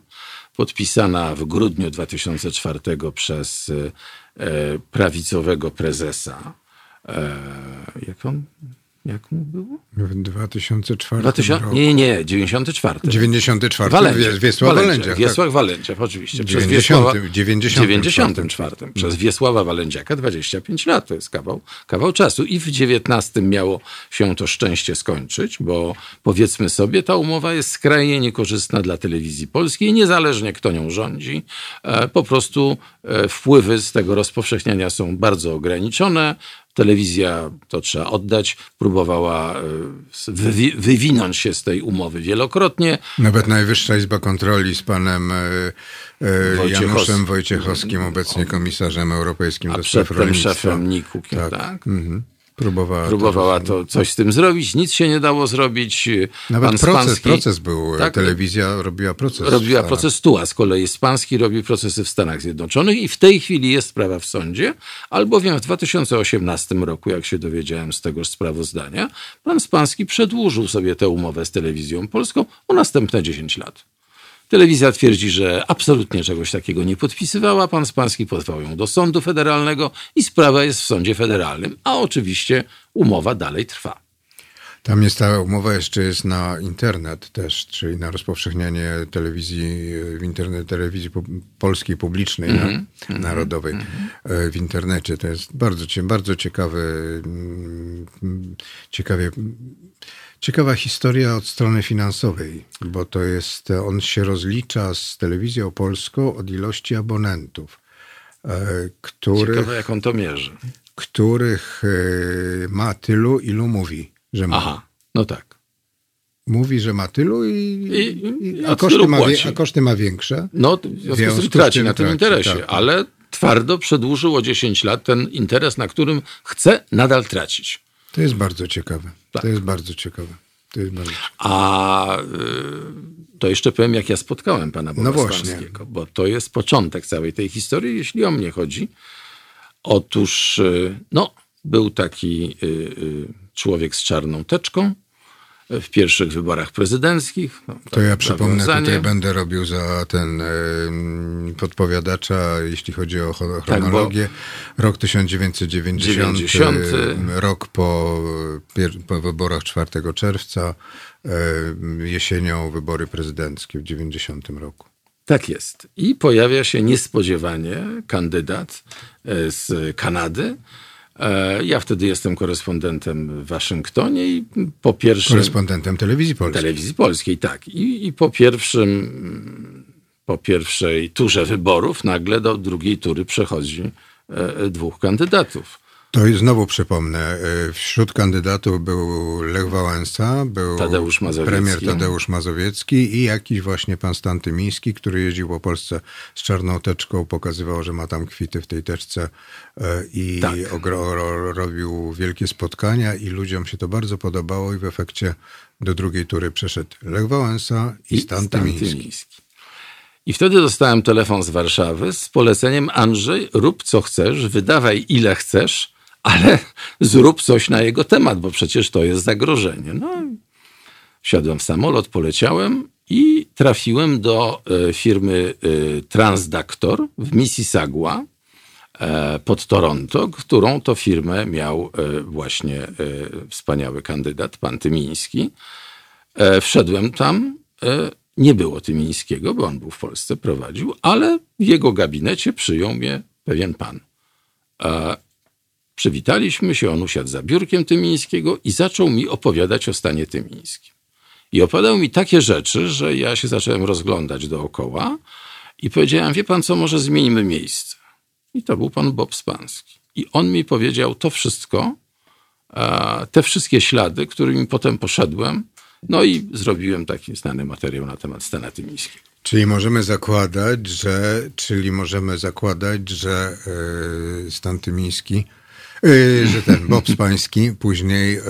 Speaker 4: podpisana w grudniu 2004 przez e, prawicowego prezesa. Jak on? Jak mu było?
Speaker 1: w 2004
Speaker 4: 2000,
Speaker 1: roku.
Speaker 4: nie, nie, 94.
Speaker 1: 94
Speaker 4: Walędzia.
Speaker 1: Wie- Wiesław Walędziak. tak.
Speaker 4: Wiesław Walędziak, oczywiście. Przez
Speaker 1: 90,
Speaker 4: Wiesława,
Speaker 1: 94.
Speaker 4: 94. Przez Wiesława Walędziaka 25 lat. To jest kawał, kawał czasu. I w 19 miało się to szczęście skończyć, bo powiedzmy sobie, ta umowa jest skrajnie niekorzystna dla telewizji polskiej, niezależnie kto nią rządzi. E, Po prostu e, wpływy z tego rozpowszechniania są bardzo ograniczone. Telewizja, to trzeba oddać, próbowała e, wywi- wywinąć się z tej umowy wielokrotnie.
Speaker 1: Nawet Najwyższa Izba Kontroli z panem e, e. Januszem Wojciechowskim, obecnie komisarzem europejskim
Speaker 4: A
Speaker 1: do
Speaker 4: przedtem szefem NIK-u, tak?
Speaker 1: Tak. Mhm. Próbowała,
Speaker 4: Próbowała
Speaker 1: to.
Speaker 4: to coś z tym zrobić, nic się nie dało zrobić.
Speaker 1: Nawet
Speaker 4: Pan
Speaker 1: proces,
Speaker 4: Spanski
Speaker 1: proces był,
Speaker 4: Tak.
Speaker 1: telewizja robiła proces.
Speaker 4: robiła proces TUA, z kolei Spanski robi procesy w Stanach Zjednoczonych i w tej chwili jest sprawa w sądzie, albowiem w 2018 roku, jak się dowiedziałem z tegoż sprawozdania, pan Spanski przedłużył sobie tę umowę z telewizją polską o następne 10 lat. Telewizja twierdzi, że absolutnie czegoś takiego nie podpisywała. Pan Spanski pozwał ją do sądu federalnego i sprawa jest w sądzie federalnym, a oczywiście umowa dalej trwa.
Speaker 1: Tam jest ta umowa jeszcze jest na internet też, czyli na rozpowszechnianie telewizji w internet, telewizji polskiej publicznej,
Speaker 4: Mhm.
Speaker 1: na, narodowej e, w internecie. To jest bardzo, bardzo ciekawy, mm, ciekawie, ciekawa historia od strony finansowej, bo to jest, on się rozlicza z telewizją polską od ilości abonentów, e, których,
Speaker 4: Ciekawe, jak on to mierzy.
Speaker 1: których e, ma tylu, ilu mówi, że ma.
Speaker 4: Aha, no tak.
Speaker 1: Mówi, że ma tylu i,
Speaker 4: I-
Speaker 1: i, a, koszty ma, a koszty ma większe.
Speaker 4: No, w związku z tym traci na tym
Speaker 1: traci,
Speaker 4: interesie,
Speaker 1: tak.
Speaker 4: ale twardo przedłużył o 10 lat ten interes, na którym chce nadal tracić.
Speaker 1: To jest bardzo ciekawe.
Speaker 4: Tak.
Speaker 1: To jest bardzo ciekawe. To jest bardzo ciekawe.
Speaker 4: A y, to jeszcze powiem, jak ja spotkałem pana
Speaker 1: No
Speaker 4: Boga
Speaker 1: właśnie.
Speaker 4: Spanskiego, bo to jest początek całej tej historii, jeśli o mnie chodzi. Otóż, y, no, był taki y, y, człowiek z czarną teczką w pierwszych wyborach prezydenckich. No,
Speaker 1: To ja
Speaker 4: tak,
Speaker 1: przypomnę,
Speaker 4: nawiązanie.
Speaker 1: tutaj będę robił za ten em, podpowiadacza, jeśli chodzi o
Speaker 4: Tak,
Speaker 1: chronologię. Rok 1990,
Speaker 4: 90.
Speaker 1: em, rok po, po wyborach 4 czerwca, em, jesienią wybory prezydenckie w 90 roku.
Speaker 4: Tak jest. I pojawia się niespodziewanie kandydat e, z Kanady. E, Ja wtedy jestem korespondentem w Waszyngtonie i po pierwszym...
Speaker 1: Korespondentem telewizji polskiej.
Speaker 4: Telewizji Polskiej, tak. I, I po pierwszym, po pierwszej turze wyborów nagle do drugiej tury przechodzi e, dwóch kandydatów.
Speaker 1: To i znowu przypomnę, y, wśród kandydatów był Lech Wałęsa, był
Speaker 4: Tadeusz
Speaker 1: premier Tadeusz Mazowiecki i jakiś właśnie pan Stan Tymiński, który jeździł po Polsce z czarną teczką, pokazywał, że ma tam kwity w tej teczce y, i
Speaker 4: Tak.
Speaker 1: robił wielkie spotkania i ludziom się to bardzo podobało i w efekcie do drugiej tury przeszedł Lech Wałęsa i, Stan, Tymiński.
Speaker 4: I wtedy dostałem telefon z Warszawy z poleceniem Andrzej, rób co chcesz, wydawaj ile chcesz, ale zrób coś na jego temat, bo przecież to jest zagrożenie. No, i wsiadłem w samolot, poleciałem i trafiłem do e, firmy e, Transdactor w Mississauga e, pod Toronto, którą to firmę miał właśnie wspaniały kandydat, pan Tymiński. Wszedłem tam, nie było Tymińskiego, bo on był w Polsce, prowadził, ale w jego gabinecie przyjął mnie pewien pan. Przywitaliśmy się, on usiadł za biurkiem Tymińskiego i zaczął mi opowiadać o stanie tymińskim. I opowiadał mi takie rzeczy, że ja się zacząłem rozglądać dookoła i powiedziałem, wie pan co, może zmienimy miejsce. I to był pan Bob Spanski. I on mi powiedział to wszystko, te wszystkie ślady, którymi potem poszedłem, no i zrobiłem taki znany materiał na temat stana tymińskiego.
Speaker 1: Czyli możemy zakładać, że, czyli możemy zakładać, że yy, stan tymiński Yy, że ten Bob Spański później yy,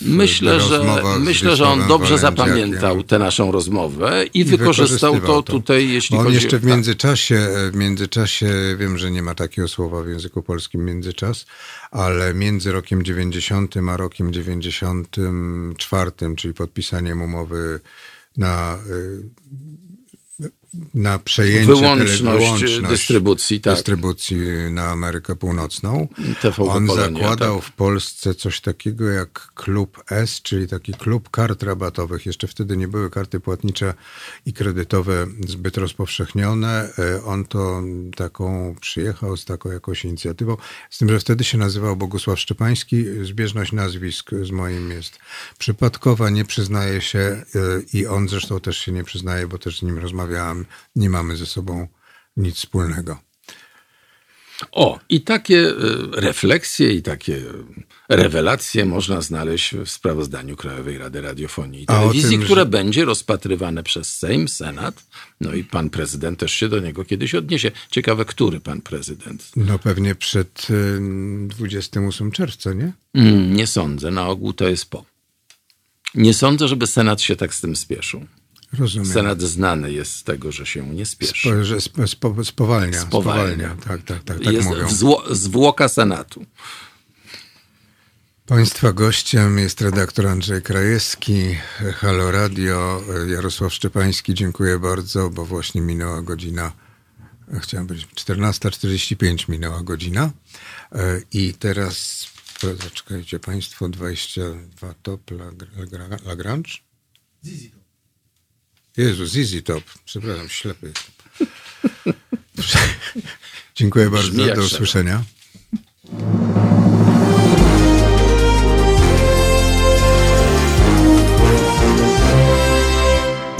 Speaker 4: myślę, że myślę, że on dobrze zapamiętał tę naszą rozmowę i, I wykorzystał to, to tutaj, jeśli
Speaker 1: on
Speaker 4: chodzi...
Speaker 1: jeszcze w tak. międzyczasie, w międzyczasie, wiem, że nie ma takiego słowa w języku polskim międzyczas, ale między rokiem 90 a rokiem 94, czyli podpisaniem umowy na yy, na przejęcie
Speaker 4: wyłączność, wyłączność dystrybucji, tak.
Speaker 1: dystrybucji na Amerykę Północną.
Speaker 4: TV
Speaker 1: On
Speaker 4: Polonia,
Speaker 1: zakładał
Speaker 4: tak.
Speaker 1: w Polsce coś takiego jak Klub S, czyli taki klub kart rabatowych. Jeszcze wtedy nie były karty płatnicze i kredytowe zbyt rozpowszechnione. E, on to taką przyjechał z taką jakąś inicjatywą, z tym, że wtedy się nazywał Bogusław Szczepański. Zbieżność nazwisk z moim jest przypadkowa, nie przyznaje się e, i on zresztą też się nie przyznaje, bo też z nim rozmawiałem nie mamy ze sobą nic wspólnego.
Speaker 4: O, i takie e, refleksje i takie rewelacje można znaleźć w sprawozdaniu Krajowej Rady Radiofonii i Telewizji, tym, które że... będzie rozpatrywane przez Sejm, Senat, no i pan prezydent też się do niego kiedyś odniesie. Ciekawe, który pan prezydent?
Speaker 1: No pewnie przed 28 czerwca, nie?
Speaker 4: Mm, nie sądzę, na ogół to jest po. Nie sądzę, żeby Senat się tak z tym spieszył.
Speaker 1: Rozumiem.
Speaker 4: Senat znany jest z tego, że się nie spieszy.
Speaker 1: Spo, że spo, spo, spowalnia.
Speaker 4: Spowalnia.
Speaker 1: Tak, tak, tak, tak
Speaker 4: jest
Speaker 1: mówią.
Speaker 4: Zło, zwłoka Senatu.
Speaker 1: Państwa gościem jest redaktor Andrzej Krajewski, Halo Radio, Jarosław Szczepański. Dziękuję bardzo, bo właśnie minęła godzina, chciałem powiedzieć 14.45 minęła godzina. I teraz, zaczekajcie Państwo, 22 top Lagrange? Zizi top. Jezu, Zizi Top. Przepraszam, ślepy Dziękuję bardzo. Do usłyszenia.